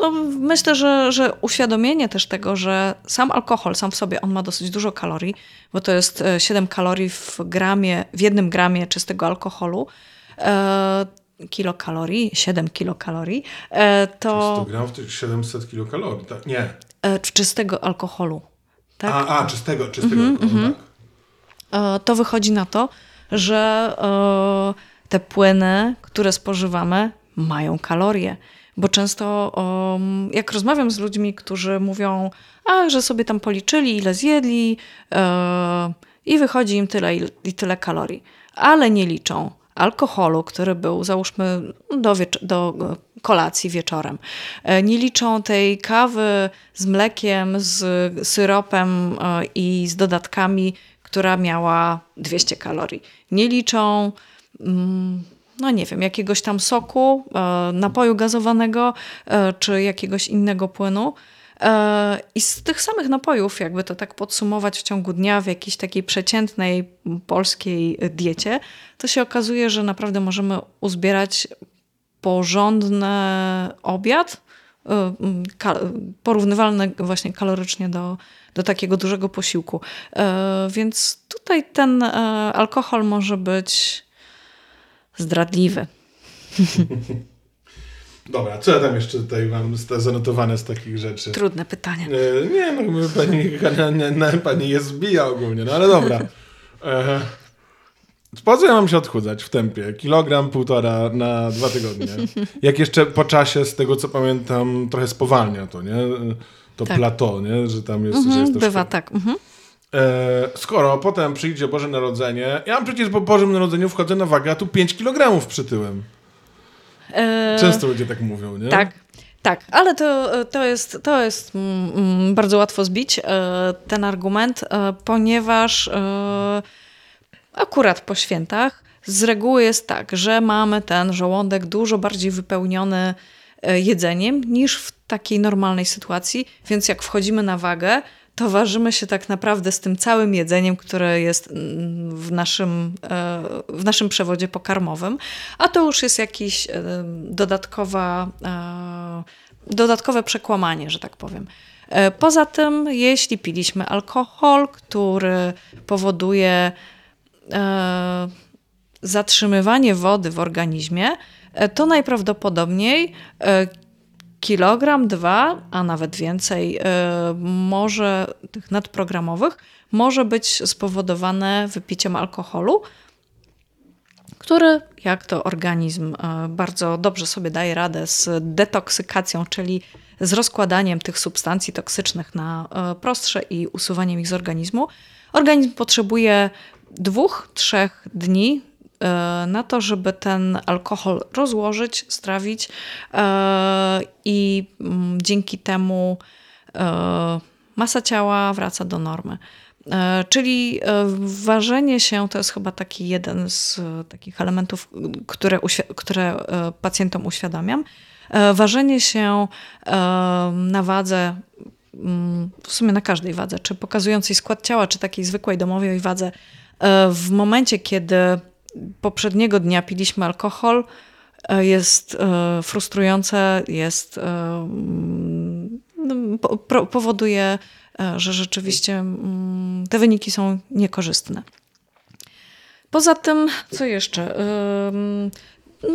No, myślę, że, że uświadomienie też tego, że sam alkohol sam w sobie on ma dosyć dużo kalorii, bo to jest e, 7 kalorii w gramie, w jednym gramie czystego alkoholu. E, kilokalorii, 7 kilokalorii, e, 100 to gram to jest 700 kilokalorii, tak? Nie. e, czystego alkoholu. Tak? A, a, czystego, czystego Mhm, alkoholu, tak. E, to wychodzi na to, że e, te płyny, które spożywamy, mają kalorie. Bo często, em, jak rozmawiam z ludźmi, którzy mówią, a że sobie tam policzyli, ile zjedli, e, i wychodzi im tyle i, tyle kalorii, ale nie liczą alkoholu, który był, załóżmy, do, do e, kolacji wieczorem. E, Nie liczą tej kawy z mlekiem, z syropem i z dodatkami, która miała 200 kalorii. Nie liczą, mm, no nie wiem, jakiegoś tam soku, e, napoju gazowanego e, czy jakiegoś innego płynu. E, I z tych samych napojów, jakby to tak podsumować w ciągu dnia w jakiejś takiej przeciętnej polskiej diecie, to się okazuje, że naprawdę możemy uzbierać porządny obiad, porównywalny właśnie kalorycznie do, do takiego dużego posiłku. Więc tutaj ten alkohol może być zdradliwy. [LAUGHS] Dobra, co ja tam jeszcze tutaj mam zanotowane z takich rzeczy? Trudne pytanie. E, nie, no pani, [LAUGHS] pani, pani jest zbija ogólnie, no ale dobra. [LAUGHS] E, po co ja mam się odchudzać w tempie? Kilogram, półtora na dwa tygodnie. Jak jeszcze po czasie, z tego co pamiętam, trochę spowalnia to, nie? To tak. plateau, nie? Że tam jest... Mhm, że jest bywa, tak. Mhm. E, skoro potem przyjdzie Boże Narodzenie, ja przecież po Bożym Narodzeniu wchodzę na wagę, a tu 5 kg przytyłem. E... Często ludzie tak mówią, nie? Tak. Tak, ale to, to jest, to jest mm, mm bardzo łatwo zbić, e, ten argument, e, ponieważ e, akurat po świętach z reguły jest tak, że mamy ten żołądek dużo bardziej wypełniony jedzeniem niż w takiej normalnej sytuacji, więc jak wchodzimy na wagę, to ważymy się tak naprawdę z tym całym jedzeniem, które jest mm, w naszym, e, w naszym przewodzie pokarmowym, a to już jest jakieś e, dodatkowa, e, dodatkowe przekłamanie, że tak powiem. Poza tym, jeśli piliśmy alkohol, który powoduje zatrzymywanie wody w organizmie, to najprawdopodobniej kilogram, dwa, a nawet więcej, e, może tych nadprogramowych, może być spowodowane wypiciem alkoholu, który, jak to organizm e, bardzo dobrze sobie daje radę z detoksykacją, czyli z rozkładaniem tych substancji toksycznych na e, prostsze i usuwaniem ich z organizmu, organizm potrzebuje dwóch, trzech dni na to, żeby ten alkohol rozłożyć, strawić e, i mm, dzięki temu e, masa ciała wraca do normy. Czyli ważenie się to jest chyba taki jeden z takich elementów, które, które pacjentom uświadamiam. Ważenie się na wadze, mm, w sumie na każdej wadze, czy pokazującej skład ciała, czy takiej zwykłej domowej wadze, w momencie, kiedy poprzedniego dnia piliśmy alkohol, e, jest e, frustrujące, jest, e, no, powoduje, że rzeczywiście mm, te wyniki są niekorzystne. Poza tym, co jeszcze?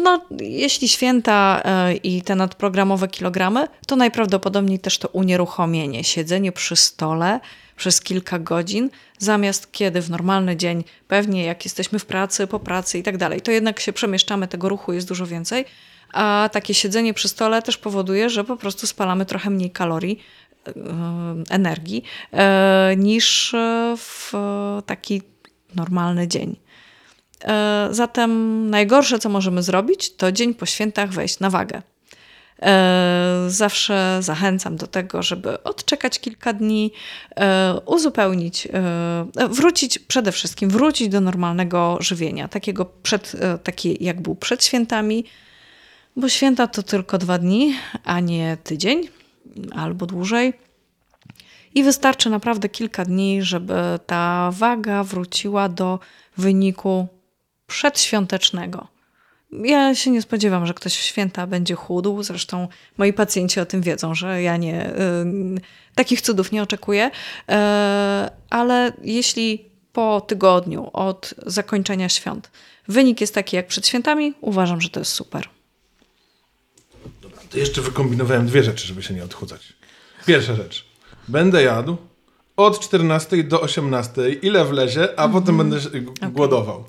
No, jeśli święta i te nadprogramowe kilogramy, to najprawdopodobniej też to unieruchomienie, siedzenie przy stole przez kilka godzin, zamiast kiedy w normalny dzień, pewnie jak jesteśmy w pracy, po pracy i tak dalej, to jednak się przemieszczamy, tego ruchu jest dużo więcej, a takie siedzenie przy stole też powoduje, że po prostu spalamy trochę mniej kalorii, energii, yy, niż w taki normalny dzień. Zatem najgorsze, co możemy zrobić, to dzień po świętach wejść na wagę. E, zawsze zachęcam do tego, żeby odczekać kilka dni, e, uzupełnić, e, wrócić przede wszystkim, wrócić do normalnego żywienia, takiego przed, jak był przed świętami, bo święta to tylko dwa dni, a nie tydzień albo dłużej. I wystarczy naprawdę kilka dni, żeby ta waga wróciła do wyniku przedświątecznego. Ja się nie spodziewam, że ktoś w święta będzie chudł. Zresztą moi pacjenci o tym wiedzą, że ja nie, y, takich cudów nie oczekuję. Y, ale jeśli po tygodniu od zakończenia świąt wynik jest taki jak przed świętami, uważam, że to jest super. Dobra, to jeszcze wykombinowałem dwie rzeczy, żeby się nie odchudzać. Pierwsza rzecz. Będę jadł od 14 do 18, ile wlezie, a mm -hmm. potem będę okay. głodował.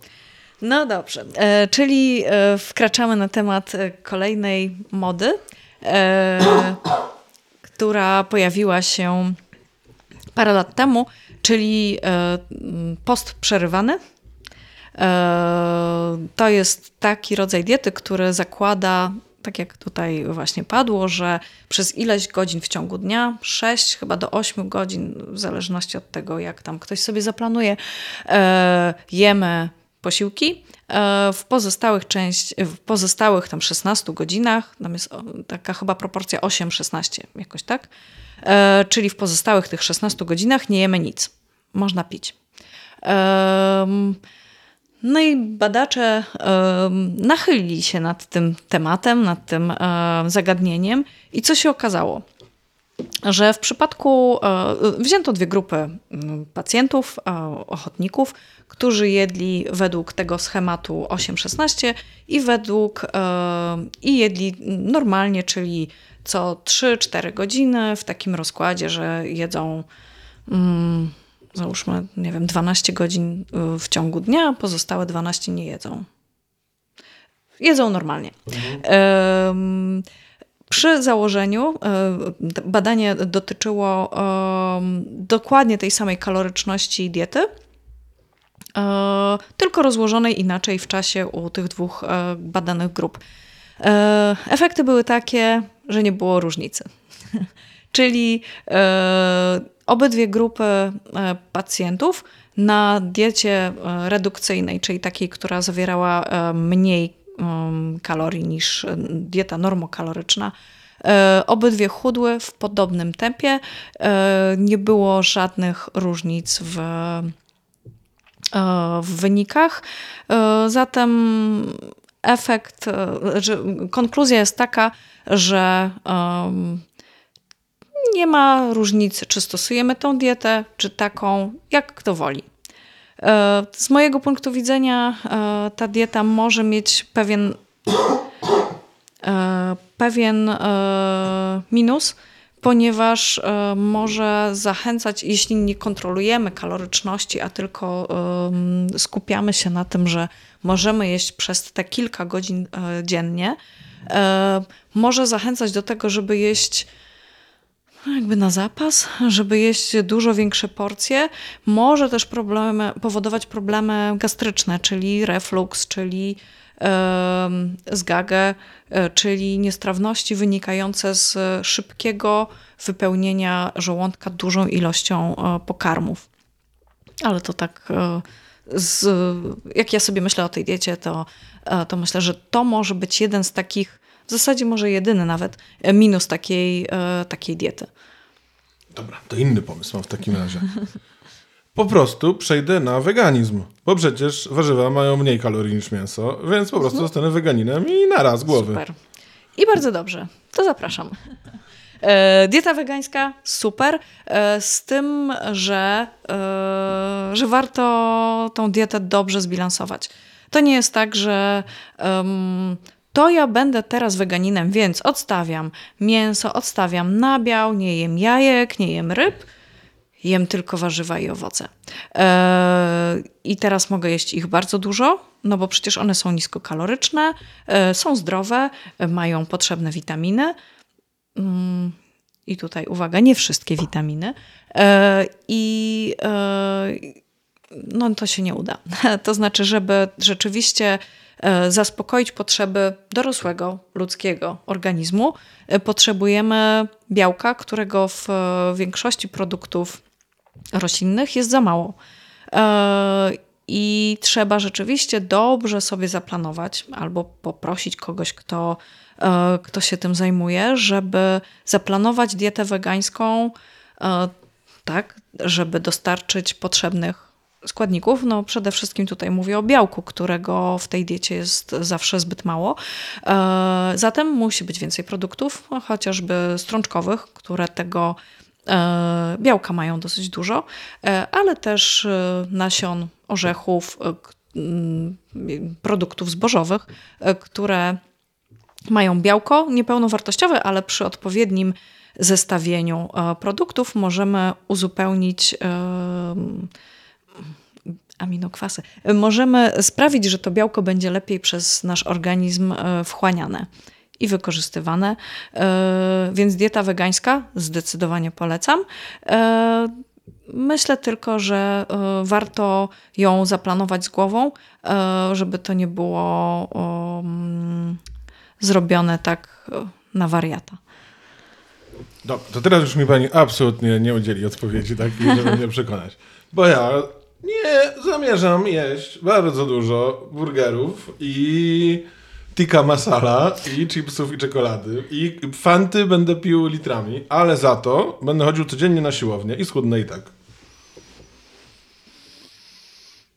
No dobrze, e, czyli e, wkraczamy na temat e, kolejnej mody, [COUGHS] która pojawiła się parę lat temu, czyli post przerywany. To jest taki rodzaj diety, który zakłada, tak jak tutaj właśnie padło, że przez ileś godzin w ciągu dnia, 6 chyba do 8 godzin, w zależności od tego, jak tam ktoś sobie zaplanuje, jemy posiłki. E, w pozostałych, część, w pozostałych tam 16 godzinach, tam jest taka chyba proporcja 8-16 jakoś tak, e, czyli w pozostałych tych 16 godzinach nie jemy nic. Można pić. No i badacze nachylili się nad tym tematem, nad tym zagadnieniem i co się okazało? Że w przypadku wzięto dwie grupy pacjentów, ochotników, którzy jedli według tego schematu 8-16 i według i jedli normalnie, czyli co 3-4 godziny w takim rozkładzie, że jedzą mm, załóżmy, nie wiem, 12 godzin w ciągu dnia, pozostałe 12 nie jedzą. Jedzą normalnie. Mhm. Przy założeniu y, badanie dotyczyło dokładnie tej samej kaloryczności diety, y, tylko rozłożonej inaczej w czasie u tych dwóch badanych grup. Efekty były takie, że nie było różnicy. [LAUGHS] Czyli obydwie grupy e, pacjentów na diecie e, redukcyjnej, czyli takiej, która zawierała e, mniej kalorii niż dieta normokaloryczna, obydwie chudły w podobnym tempie. Nie było żadnych różnic w, w wynikach. Zatem efekt, konkluzja jest taka, że nie ma różnicy, czy stosujemy tą dietę, czy taką, jak kto woli. E, z mojego punktu widzenia e, ta dieta może mieć pewien, e, pewien minus, ponieważ może zachęcać, jeśli nie kontrolujemy kaloryczności, a tylko skupiamy się na tym, że możemy jeść przez te kilka godzin dziennie, może zachęcać do tego, żeby jeść jakby na zapas, żeby jeść dużo większe porcje, może też problemy, powodować problemy gastryczne, czyli reflux, czyli zgagę, e, czyli niestrawności wynikające z szybkiego wypełnienia żołądka dużą ilością e, pokarmów. Ale to tak, e, z, jak ja sobie myślę o tej diecie, to, to myślę, że to może być jeden z takich w zasadzie może jedyny nawet e, minus takiej, e, takiej diety. Dobra, to inny pomysł mam w takim razie. Po prostu przejdę na weganizm, bo przecież warzywa mają mniej kalorii niż mięso, więc po prostu zostanę weganinem i naraz głowy. Super. I bardzo dobrze. To zapraszam. E, dieta wegańska super, e, z tym, że, e, że warto tą dietę dobrze zbilansować. To nie jest tak, że um, to ja będę teraz weganinem, więc odstawiam mięso, odstawiam nabiał, nie jem jajek, nie jem ryb, jem tylko warzywa i owoce. Eee, I teraz mogę jeść ich bardzo dużo, no bo przecież one są niskokaloryczne, e, są zdrowe, e, mają potrzebne witaminy. Mm, I tutaj uwaga, nie wszystkie witaminy. E, I no to się nie uda. [LAUGHS] To znaczy, żeby rzeczywiście zaspokoić potrzeby dorosłego ludzkiego organizmu, e, potrzebujemy białka, którego w e, większości produktów roślinnych jest za mało. I trzeba rzeczywiście dobrze sobie zaplanować albo poprosić kogoś, kto, kto się tym zajmuje, żeby zaplanować dietę wegańską tak, żeby dostarczyć potrzebnych składników. No przede wszystkim tutaj mówię o białku, którego w tej diecie jest zawsze zbyt mało. E, zatem musi być więcej produktów, chociażby strączkowych, które tego e, białka mają dosyć dużo, e, ale też nasion, orzechów, produktów zbożowych, które mają białko niepełnowartościowe, ale przy odpowiednim zestawieniu produktów możemy uzupełnić aminokwasy, możemy sprawić, że to białko będzie lepiej przez nasz organizm e, wchłaniane i wykorzystywane. E, więc dieta wegańska zdecydowanie polecam. E, myślę tylko, że warto ją zaplanować z głową, żeby to nie było mm, zrobione tak na wariata. Dobrze, to teraz już mi pani absolutnie nie udzieli odpowiedzi takiej, żeby mnie przekonać. Bo ja Nie, zamierzam jeść bardzo dużo burgerów i tikka masala i chipsów i czekolady i fanty będę pił litrami, ale za to będę chodził codziennie na siłownię i schudnę i tak.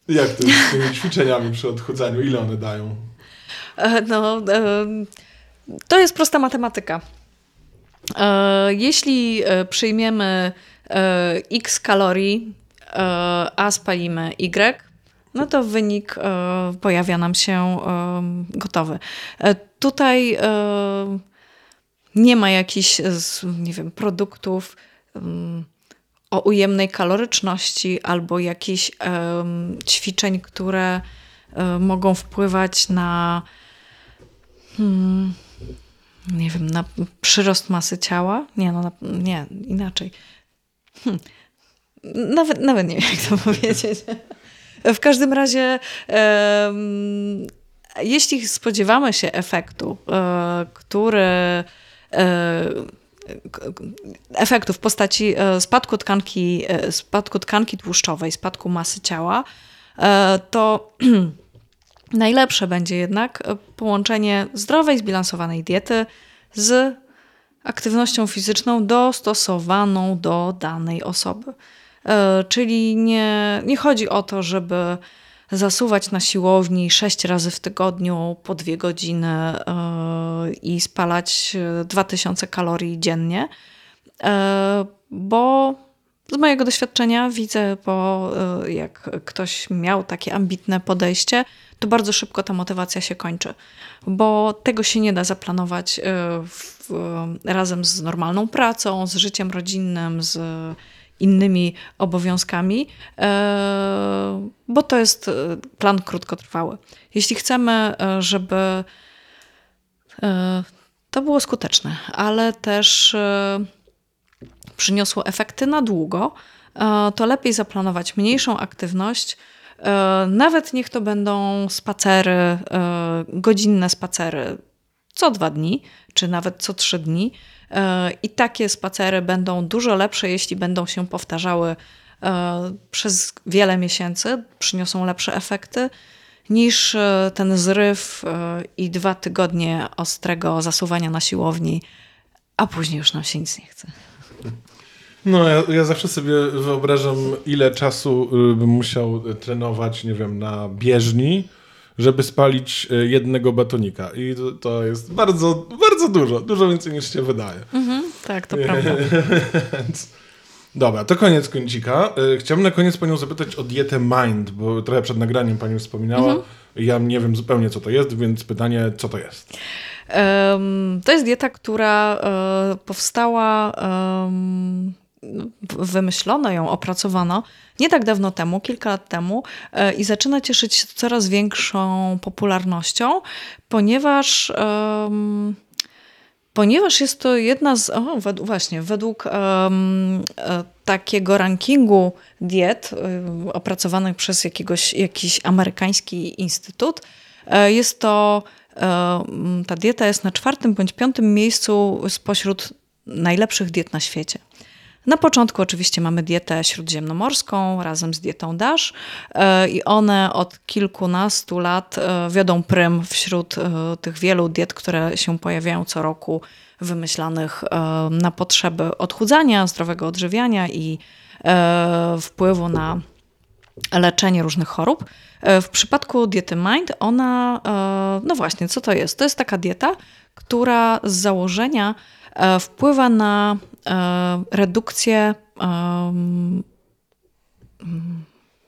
Jak to jest z tymi [LAUGHS] ćwiczeniami przy odchudzaniu? Ile one dają? E, No, e, to jest prosta matematyka. E, Jeśli przyjmiemy x kalorii, a spalimy y, no to wynik e, pojawia nam się e, gotowy. E, Tutaj e, nie ma jakichś, nie wiem, produktów mm, o ujemnej kaloryczności albo jakichś ćwiczeń, które e, mogą wpływać na hmm, nie wiem, na przyrost masy ciała? Nie, no nie, inaczej. Hmm. Nawet, nawet nie wiem, jak to [LAUGHS] powiedzieć. W każdym razie, jeśli spodziewamy się efektu, e, który e, efektu w postaci e, spadku tkanki, spadku tkanki tłuszczowej, spadku masy ciała, to [CLEARS THROAT] najlepsze będzie jednak połączenie zdrowej, zbilansowanej diety z aktywnością fizyczną dostosowaną do danej osoby. E, Czyli nie, nie chodzi o to, żeby zasuwać na siłowni sześć razy w tygodniu po dwie godziny e, i spalać e, 2000 kalorii dziennie, E, bo z mojego doświadczenia widzę, bo e, jak ktoś miał takie ambitne podejście, to bardzo szybko ta motywacja się kończy, bo tego się nie da zaplanować e, w, razem z normalną pracą, z życiem rodzinnym, z innymi obowiązkami, e, bo to jest e, plan krótkotrwały. Jeśli chcemy, e, żeby to było skuteczne, ale też przyniosło efekty na długo, to lepiej zaplanować mniejszą aktywność. Nawet niech to będą spacery, godzinne spacery co dwa dni, czy nawet co trzy dni. E, I takie spacery będą dużo lepsze, jeśli będą się powtarzały e, przez wiele miesięcy, przyniosą lepsze efekty niż e, ten zryw i dwa tygodnie ostrego zasuwania na siłowni, a później już nam się nic nie chce. No, ja, ja zawsze sobie wyobrażam, ile czasu y, bym musiał trenować, nie wiem, na bieżni, żeby spalić y, jednego batonika. I to, jest bardzo, bardzo dużo. Dużo więcej niż się wydaje. Mhm, tak, to prawda. [LAUGHS] Dobra, to koniec kącika. Y, Chciałbym na koniec panią zapytać o dietę Mind, bo trochę przed nagraniem pani wspominała. Mhm. Ja nie wiem zupełnie, co to jest, więc pytanie, co to jest? Em, To jest dieta, która e, powstała, w- wymyślono ją, opracowano nie tak dawno temu, kilka lat temu e, i zaczyna cieszyć się coraz większą popularnością, ponieważ em, Ponieważ jest to jedna z, o, wed- właśnie, według e, takiego rankingu diet e, opracowanych przez jakiegoś, jakiś amerykański instytut, e, jest to, e, m, ta dieta jest na czwartym bądź piątym miejscu spośród najlepszych diet na świecie. Na początku oczywiście mamy dietę śródziemnomorską razem z dietą DASH e, i one od kilkunastu lat e, wiodą prym wśród e, tych wielu diet, które się pojawiają co roku, wymyślanych na potrzeby odchudzania, zdrowego odżywiania i wpływu na leczenie różnych chorób. W przypadku diety Mind, ona, no właśnie, co to jest? To jest taka dieta, która z założenia wpływa na e, redukcję, mm,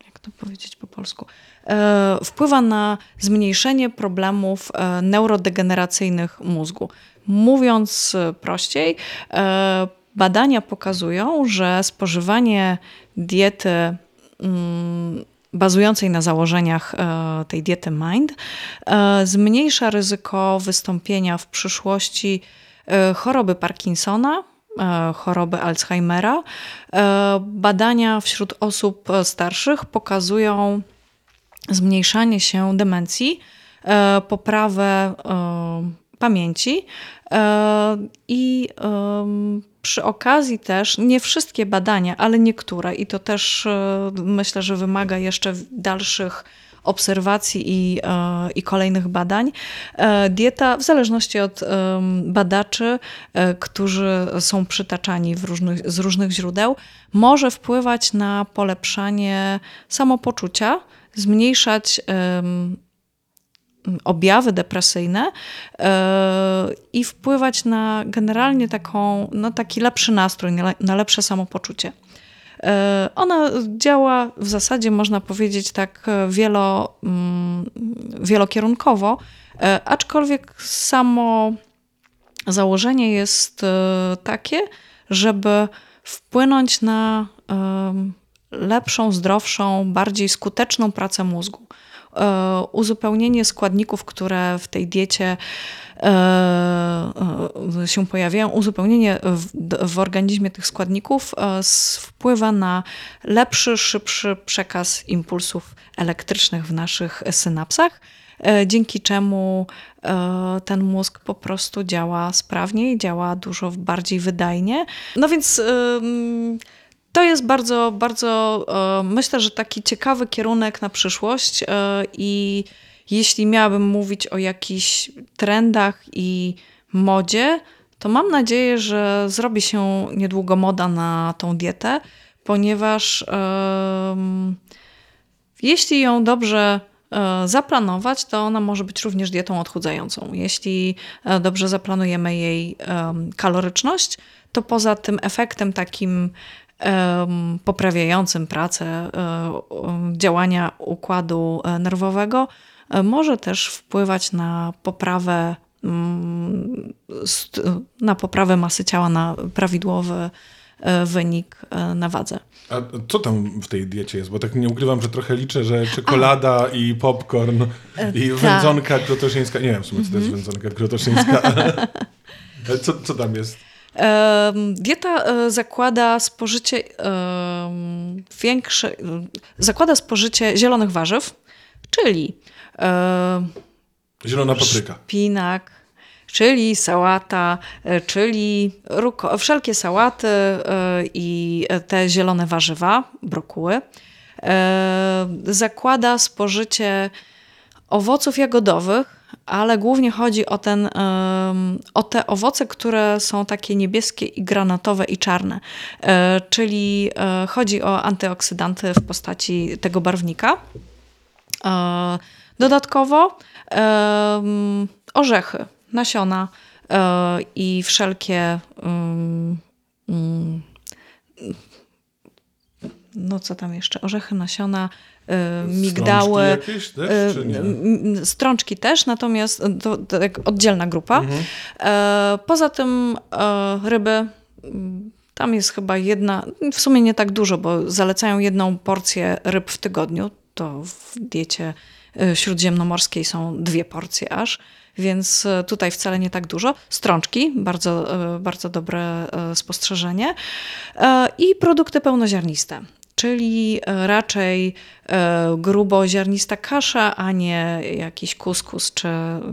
jak to powiedzieć po polsku, E, wpływa na zmniejszenie problemów e, neurodegeneracyjnych mózgu. Mówiąc e, prościej, e, badania pokazują, że spożywanie diety mm, bazującej na założeniach e, tej diety Mind e, zmniejsza ryzyko wystąpienia w przyszłości e, choroby Parkinsona, e, choroby Alzheimera. E, Badania wśród osób e, starszych pokazują zmniejszanie się demencji, e, poprawę e, pamięci. E, I przy okazji też nie wszystkie badania, ale niektóre, i to też e, myślę, że wymaga jeszcze dalszych obserwacji i, e, i kolejnych badań. Dieta, w zależności od badaczy, którzy są przytaczani różnych, z różnych źródeł, może wpływać na polepszanie samopoczucia, zmniejszać objawy depresyjne e, i wpływać na generalnie taką, no taki lepszy nastrój, na lepsze samopoczucie. E, ona działa w zasadzie, można powiedzieć, tak wielo, mm, wielokierunkowo, e, aczkolwiek samo założenie jest takie, żeby wpłynąć na lepszą, zdrowszą, bardziej skuteczną pracę mózgu. E, uzupełnienie składników, które w tej diecie e, e, się pojawiają, uzupełnienie w, w, organizmie tych składników wpływa na lepszy, szybszy przekaz impulsów elektrycznych w naszych synapsach, dzięki czemu ten mózg po prostu działa sprawniej, działa dużo bardziej wydajnie. No więc to jest bardzo, bardzo, e, myślę, że taki ciekawy kierunek na przyszłość e, i jeśli miałabym mówić o jakichś trendach i modzie, to mam nadzieję, że zrobi się niedługo moda na tą dietę, ponieważ jeśli ją dobrze zaplanować, to ona może być również dietą odchudzającą. Jeśli dobrze zaplanujemy jej kaloryczność, to poza tym efektem takim poprawiającym pracę e, działania układu e, nerwowego, e, może też wpływać na poprawę, mm, na poprawę masy ciała, na prawidłowy wynik na wadze. A co tam w tej diecie jest? Bo tak nie ukrywam, że trochę liczę, że czekolada A. i popcorn i tak. wędzonka krotoszyńska. Nie wiem w sumie, co to jest mhm. wędzonka krotoszyńska. [LAUGHS] co, co tam jest? Dieta e, zakłada spożycie większe, zakłada spożycie zielonych warzyw, czyli zielona papryka, szpinak, czyli sałata, e, czyli ruko, wszelkie sałaty e, i te zielone warzywa, brokuły. Zakłada spożycie owoców jagodowych, ale głównie chodzi o, ten, o te owoce, które są takie niebieskie i granatowe i czarne. E, czyli e, chodzi o antyoksydanty w postaci tego barwnika. E, dodatkowo orzechy, nasiona i wszelkie mm, no co tam jeszcze, orzechy, nasiona, y, migdały. Jakieś też, nie? Strączki też, natomiast to, to oddzielna grupa. Mhm. E, poza tym e, ryby, tam jest chyba jedna, w sumie nie tak dużo, bo zalecają jedną porcję ryb w tygodniu. To w diecie e, śródziemnomorskiej są dwie porcje aż więc tutaj wcale nie tak dużo. Strączki, bardzo, bardzo dobre spostrzeżenie. I produkty pełnoziarniste czyli e, raczej e, gruboziarnista kasza, a nie jakiś kuskus czy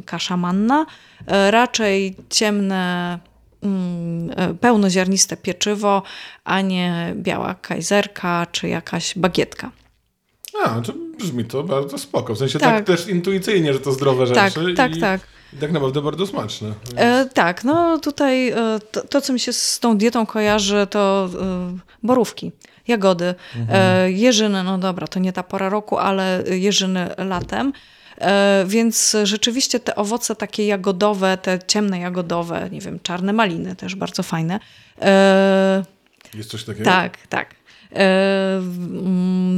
kasza manna. E, raczej ciemne, mm, pełnoziarniste pieczywo, a nie biała kajzerka czy jakaś bagietka. A, to brzmi to bardzo spoko. W sensie tak, tak też intuicyjnie, że to zdrowe tak, rzeczy. Tak, tak, tak. I tak naprawdę bardzo smaczne. Więc... E, tak, no tutaj e, to, to, co mi się z tą dietą kojarzy, to e, borówki jagody, mhm. E, jeżyny, no dobra, to nie ta pora roku, ale jeżyny latem. E, więc rzeczywiście te owoce takie jagodowe, te ciemne jagodowe, nie wiem, czarne maliny też bardzo fajne. Jest coś takiego? Tak, tak. E,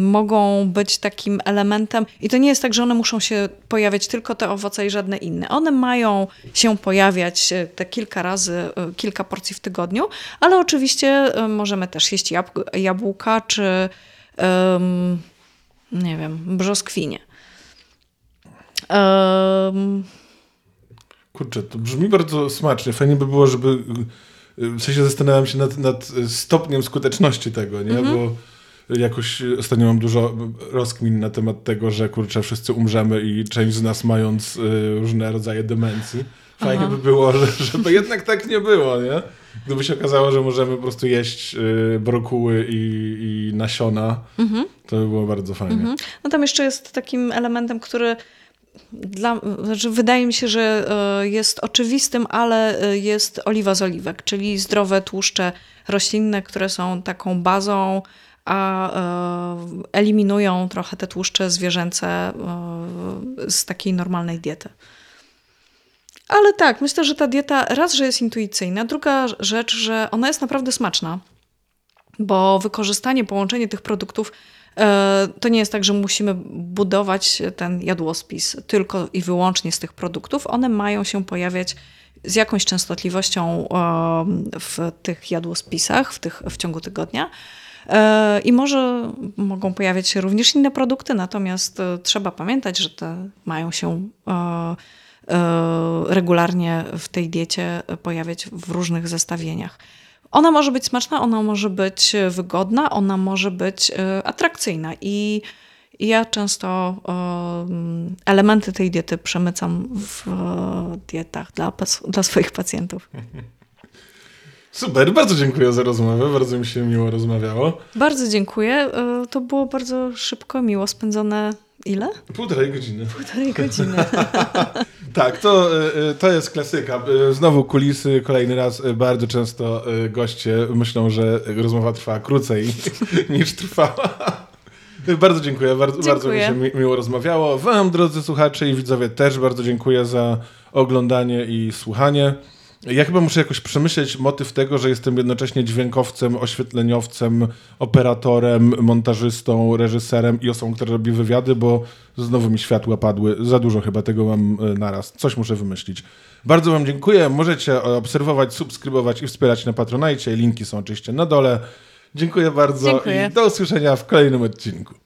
mogą być takim elementem, i to nie jest tak, że one muszą się pojawiać tylko te owoce i żadne inne. One mają się pojawiać e, te kilka razy, e, kilka porcji w tygodniu, ale oczywiście możemy też jeść jabłka czy nie wiem, brzoskwinie. Um, Kurczę, to brzmi bardzo smacznie. Fajnie by było, żeby w sensie zastanawiam się nad, nad stopniem skuteczności tego, nie? Mhm. Bo jakoś ostatnio mam dużo rozkmin na temat tego, że kurczę, wszyscy umrzemy i część z nas mając y, różne rodzaje demencji. Fajnie by było, że, żeby jednak tak nie było, nie? Gdyby się okazało, że możemy po prostu jeść y, brokuły i, i nasiona, to by było bardzo fajnie. No tam jeszcze jest takim elementem, który dla, znaczy wydaje mi się, że e, jest oczywistym, ale e, jest oliwa z oliwek, czyli zdrowe tłuszcze roślinne, które są taką bazą, a e, eliminują trochę te tłuszcze zwierzęce z takiej normalnej diety. Ale tak, myślę, że ta dieta raz, że jest intuicyjna, druga rzecz, że ona jest naprawdę smaczna bo wykorzystanie, połączenie tych produktów to nie jest tak, że musimy budować ten jadłospis tylko i wyłącznie z tych produktów. One mają się pojawiać z jakąś częstotliwością e, w tych jadłospisach w, tych, w ciągu tygodnia. E, I może mogą pojawiać się również inne produkty, natomiast e, trzeba pamiętać, że te mają się e, e, regularnie w tej diecie pojawiać w różnych zestawieniach. Ona może być smaczna, ona może być wygodna, ona może być e, atrakcyjna i ja często e, elementy tej diety przemycam w e, dietach dla, dla swoich pacjentów. [LAUGHS] Super, bardzo dziękuję za rozmowę, bardzo mi się miło rozmawiało. Bardzo dziękuję. E, To było bardzo szybko, miło spędzone. Ile? Półtorej godziny. Półtorej godziny. [LAUGHS] Tak, to, y, y, to jest klasyka. Y, Znowu kulisy, kolejny raz. Bardzo często goście myślą, że rozmowa trwa krócej [LAUGHS] niż trwała. Bardzo dziękuję, bardzo, bardzo mi się mi, miło rozmawiało. Wam, drodzy słuchacze i widzowie, też bardzo dziękuję za oglądanie i słuchanie. Ja chyba muszę jakoś przemyśleć motyw tego, że jestem jednocześnie dźwiękowcem, oświetleniowcem, operatorem, montażystą, reżyserem i osobą, która robi wywiady, bo znowu mi światła padły. Za dużo chyba tego mam y, naraz. Coś muszę wymyślić. Bardzo Wam dziękuję. Możecie obserwować, subskrybować i wspierać na Patronajcie. Linki są oczywiście na dole. Dziękuję bardzo Dziękuję. i do usłyszenia w kolejnym odcinku.